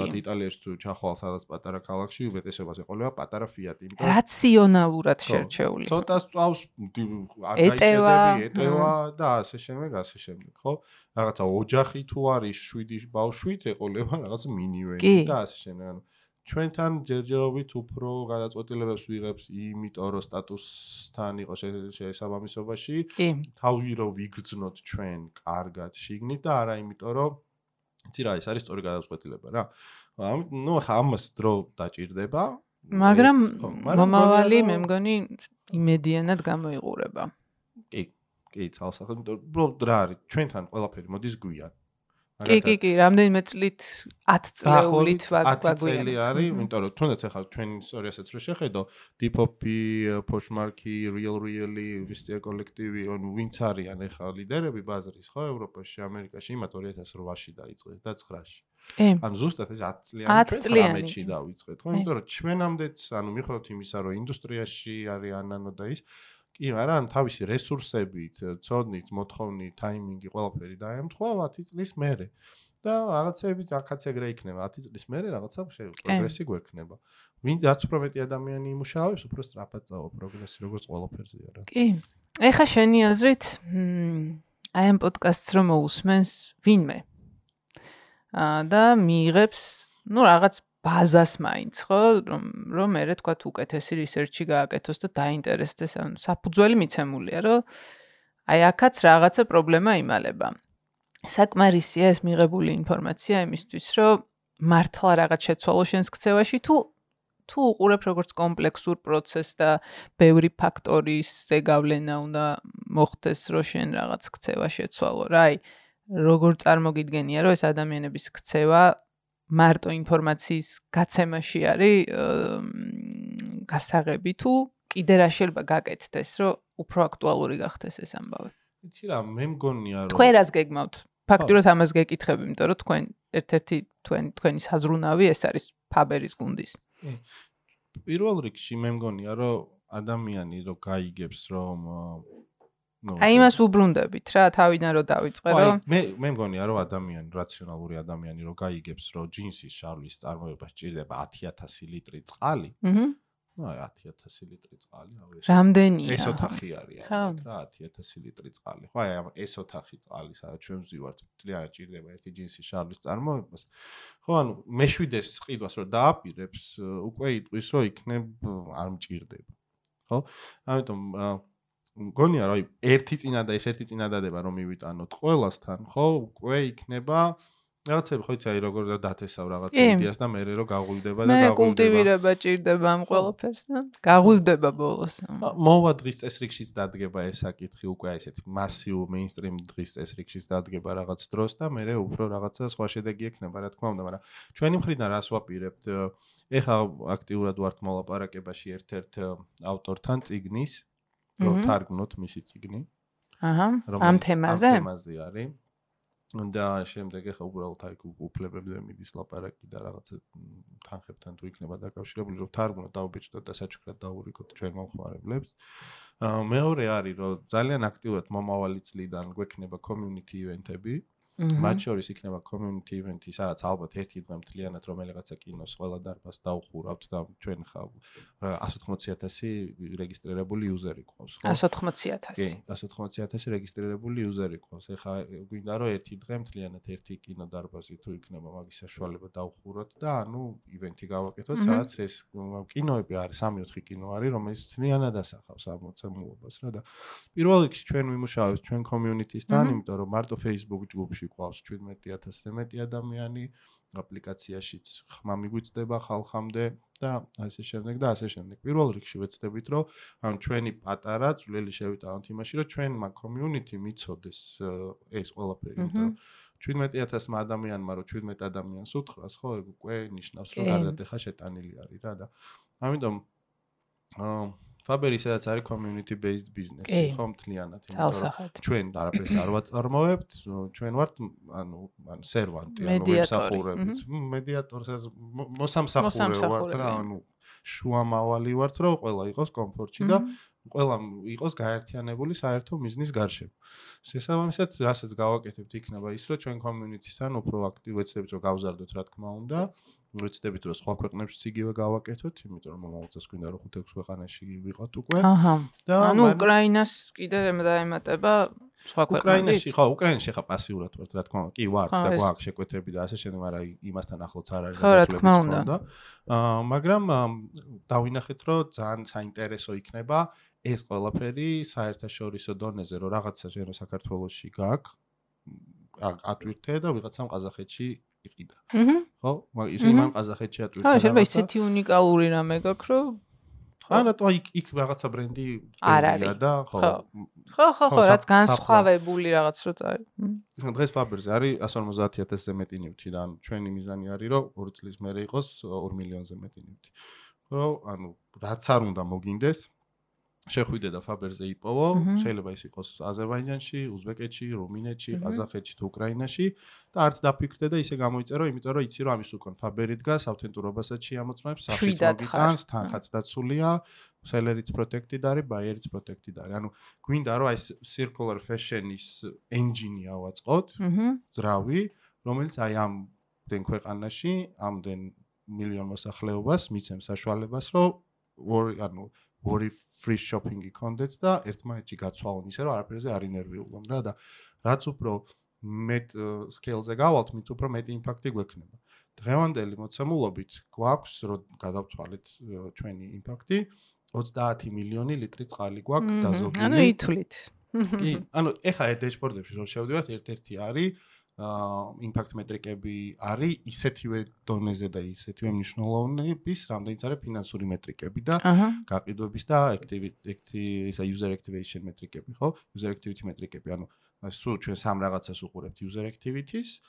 მათ იტალიაში თუ ჩახვალ სადაც პატარა ქალაქში, უმეტესობაზე ყოლება პატარა ფიატი, იმიტომ რაციონალურად შერჩეული. ცოტა სწავს არ გაიჭედები, ეტევა და ასე შემდეგ, ასე შემდეგ, ხო? რაღაცა ოჯახი თუ არის 7 ბავშვით, ეყოლება რაღაც მინივენი და ასე შემდეგ, ანუ ჩვენთან ჯერჯერობით უფრო გადაწყვეტილებებს ვიღებთ იმიტომ რომ სტატუსთან იყო შესაბამისობაში თავი რომ ვიგრძნოთ ჩვენ კარგად შიგნით და არა იმიტომ რომ იცი რა ეს არის სწორი გადაწყვეტილება რა. ამ ნუ ხა ამას დრო დაჭirdება მაგრამ მომავალი მე მგონი იმედიანად გამოიყურება. კი კი თალსახად იმიტომ რომ რა არის? ჩვენთან ყველაფერი მოდის გვიან კი, კი, კი, რამდენიმე წლით 10 წლეულით ვაგვიანებთ. 10 წელი არის, იმიტომ რომ თუნდაც ახლა ჩვენი ისტორიასაც რო შეხედო, Dipop-ი, Poshmark-ი, Real Really, Vista კოლექტივი, ანუ ვინც არიან ახლა ლიდერები ბაზრის, ხო, ევროპაში, ამერიკაში, იმათ 2008-ში დაიწყეს და 9-ში. კი. ანუ ზუსტად ეს 10 წლიანი ჩვენ 19-ში დავიწყეთ, ხო, იმიტომ რომ ჩვენამდეც, ანუ მიხედავთ იმისა, რომ ინდუსტრიაში არიან ანო და ის კი, მაგრამ თავისი რესურსებით, ცოდნით, მოთხოვნით, ტაიმინგი, ყველაფერი დაემთხვა 10 წლის მერე. და რაღაცები აქაც ეგრე იქნება 10 წლის მერე რაღაცა პროგრესი გვექნება. ვინ რაც უფრო მეტი ადამიანი იმუშავებს, უფრო სწრაფად წავა პროგრესი, როგორც ყველაფერზეა რა. კი. ეხა შენი აზრით, აი ამ პოდკასტს რომ მოусმენს ვინმე. აა და მიიღებს, ну რაღაც ბაზას მაინც, ხო, რომ რომ მე თქვა უკეთესი რისერჩი გააკეთოს და დაინტერესდეს, ანუ საფუძველი მიცემულია, რომ აი აქაც რაღაცა პრობლემა იმალება. საკმარისია ეს მიღებული ინფორმაცია იმისთვის, რომ მართლა რაღაც შეცვალო შენს ქცევაში თუ თუ უყურებ როგორც კომპლექსურ პროცესს და ბევრი ფაქტორის ზეგავლენა უნდა მოხდეს, რომ შენ რაღაც ქცევა შეცვალო. რა აი, როგორ წარმოგიდგენია, რომ ეს ადამიანების ქცევა მარტო ინფორმაციის გაცემაში არის გასაღები თუ კიდე რა შეიძლება გაკეთდეს, რომ უფრო აქტუალური გახდეს ეს ამბავი. იცი რა, მე მგონია რომ თქვენ რას გეგმავთ? ფაქტურად ამას გეკითხები, იმიტომ რომ თქვენ ერთ-ერთი თქვენ თქვენი საზრუნავი ეს არის ფაბერის გუნდის. პირველ რიგში მე მგონია რომ ადამიანი რო გაიგებს რომ აი იმას უბრუნდებით რა თავიდან რომ დავიწყე რომ მე მე მგონია რომ ადამიანი რაციონალური ადამიანი რომ გაიგებს რომ ჯინსის შარლის წარმოება სჭირდება 10000 ლიტრი წყალი აჰა ну 10000 ლიტრი წყალი აუ რამდენია? ეს ოთახი არის რა 10000 ლიტრი წყალი. ხო აი ეს ოთახი წყალი სადაც ჩვენ ვზივართ ძალიან ჭირდება ერთი ჯინსის შარლის წარმოებას. ხო ანუ მეშვიდეს ყიდვას რომ დააპირებს უკვე იტყვის რომ იქნებ არ მჭირდება. ხო? ამიტომ მგონია რომ ერთი წინადა ეს ერთი წინადადება რომ მივიტანოთ ყველასთან ხო? უკვე იქნება რაღაცები ხო იცი აი როგორ დათესავ რაღაც იდეას და მე რო გაღვივდება და გაღვივდება. მე კულტივირება ჭირდება ამ ყველაფერს და გაღვივდება ბოლოს მოვა დღის წესრიგშიც დადგება ეს საკითხი უკვე აი ესეთი მასიუ მეინსტრიმ დღის წესრიგშიც დადგება რაღაც დროს და მე უფრო რაღაცა სხვა შედეგი ექნება რა თქმა უნდა მაგრამ ჩვენი მხრიდან რას ვაპირებთ? ეხა აქტიურად ვართ მოლაპარაკებაში ერთ-ერთ ავტორთან ციგნის რომ თარგმნოთ მისი ციგნი. აჰა. ამ თემაზე? ამ თემაზე არის. და შემდეგ ახლა უბრალოდ აი უფლებებზე მიდის ლაპარაკი და რაღაცა თანხებთან თუ იქნება დაკავშირებული რომ თარგმნოთ დაუბეჭდოთ და საჩუქრად დაურიგოთ ჩვენ მომხმარებლებს. აა მეორე არის რომ ძალიან აქტიურად მომავალი წლიდან გვექნება community event-ები. მათ შორის იქნება community event-ი, სადაც ალბათ ერთი დღე მთლიანად რომელიღაცა კინოს ყველა დარბას დაუხურავთ და ჩვენ ხა 180000 რეგისტრირებული იუზერი ყავს, ხო? 180000. კი, 180000 რეგისტრირებული იუზერი ყავს. ეხა გვინდა რომ ერთი დღე მთლიანად ერთი კინო დარბაზი თუ იქნება მაგის საშუალება დაუხუროთ და ანუ event-ი გავაკეთოთ, სადაც ეს კინოები არის, 3-4 კინო არის, რომელიც მთლიანად ასახავს ამ მოცემულობას რა და პირველ რიგში ჩვენ ვიმუშავებთ ჩვენ community-სთან, იმიტომ რომ მარტო Facebook ჯგუფში ყავს 17000-ზე მეტი ადამიანი აპლიკაციაშიც ხმა მიგვიწდება ხალხამდე და ასე შემდეგ და ასე შემდეგ. პირველ რიგში ვეცდებით, რომ ან ჩვენი პატარა წვლილი შევიტანოთ იმაში, რომ ჩვენმა community მიცოდეს ეს ყველაფერი, იმიტომ რომ 17000 ადამიანმა რომ 17 ადამიანს უთხრას, ხო, ეგ უკვე ნიშნავს, რომ გარდათ ახლა შეტანილი არის რა და ამიტომ აა Faber ისაც არის community based business, ხო მთლიანად, იმიტომ რომ ჩვენ არაფერს არ ვაწარმოებთ, ჩვენ ვართ ანუ ანუ სერვანტი, ანუ ვებსახურებით, მედიატორს მოსამსახურე ვართ რა, ანუ შუამავალი ვართ, რომ ყველა იყოს კომფორტში და ყველა იყოს გაერთიანებული საერთო მიზნის გარშემო. შესაბამისად, რასაც გავაკეთებთ, იქნება ის, რომ ჩვენ community-სთან უფრო აქტივեցდებით, რომ გავზარდოთ, რა თქმა უნდა. ვეცდებით რომ სხვა ქვეყნებშიც იგივე გავაკეთოთ, იმიტომ რომ მომავალწელს გვინდა რომ 5-6 ქვეყანაში ვიყოთ უკვე. აჰა. და ანუ უკრაინას კიდე დაემატება სხვა ქვეყნები. უკრაინაში ხო, უკრაინაში ხა პასიურად ვართ, რა თქმა უნდა. კი ვართ და გვაქვს შეკვეთები და ასე შემდეგ, მაგრამ იმასთან ახლოც არ არის და თქმა უნდა. აა მაგრამ დავინახეთ რომ ძალიან საინტერესო იქნება ეს ყველაფერი საერთაშორისო დონეზე რომ რაღაცა ჯერო საქართველოსში გაქვს ატვირთე და ვიღაცამ ყაზახეთში იყიდა. ხო? მაგ ის იმან ყაზახეთში ატვირთა. ხო, შეიძლება ისეთი უნიკალური რამე გაქვს, რომ ან რატო იქ იქ რაღაცა ბრენდი არ არის. და ხო. ხო. ხო ხო რაც განსხვავებული რაღაც რო წარი დღეს ფაბერზე არის 150000-ზე მეტი ნივთი და ანუ ჩვენი მიზანი არის რომ 2 წლის მერე იყოს 2 მილიონზე მეტი ნივთი. ხო? ანუ რაც არ უნდა მოგინდეს შეხვიდე და ფაბერზე იპოვო, შეიძლება ის იყოს აზერბაიჯანში, უზბეკეთში, რუმინეთში, ყაზახეთში თუ უკრაინაში და არც დაფიქრდე და ისე გამოიწერო, იმიტომ რომ იცი რომ ამის უკან ფაბერი დგას, ავთენტურობასაც შეამოწმებს, მოგიტანს, თანხაც დაცულია, სელერიც პროტექტი და არის, ბაიერიც პროტექტი და არის. ანუ გვინდა რომ აი circular fashion-ის engine-ი ავაწყოთ, ძრავი, რომელიც აი ამ დენ ქვეყანაში, ამდენ მილიონ მოსახლეობას მიცემს საშუალებას, რომ ანუ ორი free shopping-ი კონდეთ და ერთმანეთში გაცვალონ ისე რომ არაფერზე არ ინერვიულონ რა და რაც უფრო მეტ scale-ზე გავალთ, მით უფრო მეტი იმპაქტი გვექნება. დღევანდელი მოცემულობით გვაქვს რომ გადავცვალეთ ჩვენი იმპაქტი 30 მილიონი ლიტრი წყალი გვაქვს დაზოგილი. ანუ ითვლით. კი, ანუ ეხა ეს დეშბორდებში რომ შევდივართ, ერთ-ერთი არის იმპაქტ მეტრიკები არის ისეთივე დონეზე და ისეთივე მნიშვნელოვნების, რამდენიც არის ფინანსური მეტრიკები და გაყიდვების და activity ისა user activation მეტრიკები, ხო? user activity მეტრიკები, ანუ სულ ჩვენ სამ რაღაცას უყურებთ user activity-ს,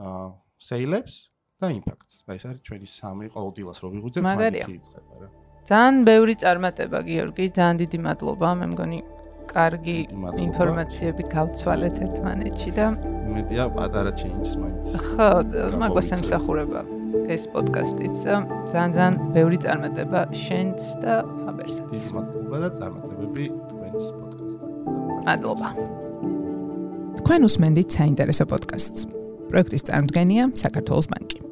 აა sales და impact-ს. აი ეს არის ჩვენი სამი ყოველდღიურად რო ვიღვიძებთ მაგითი იწყება რა. ძალიან ბევრი წარმატება გიორგი, ძალიან დიდი მადლობა, მე მგონი კარგი ინფორმაციები გავცვალეთ ერთმანეთში და მეტია პატარა change-ს მაინც. ხო, მაგას ემსახურება ეს პოდკასტიც. ძალიან ძალიან ბევრი წარმატება შენც და ფაბერსაც. მადლობა და წარმატებები თქვენს პოდკასტსაც. მადლობა. თქვენ უსმენთ საინტერესო პოდკასტს. პროექტის წარმოდგენია საქართველოს ბანკი.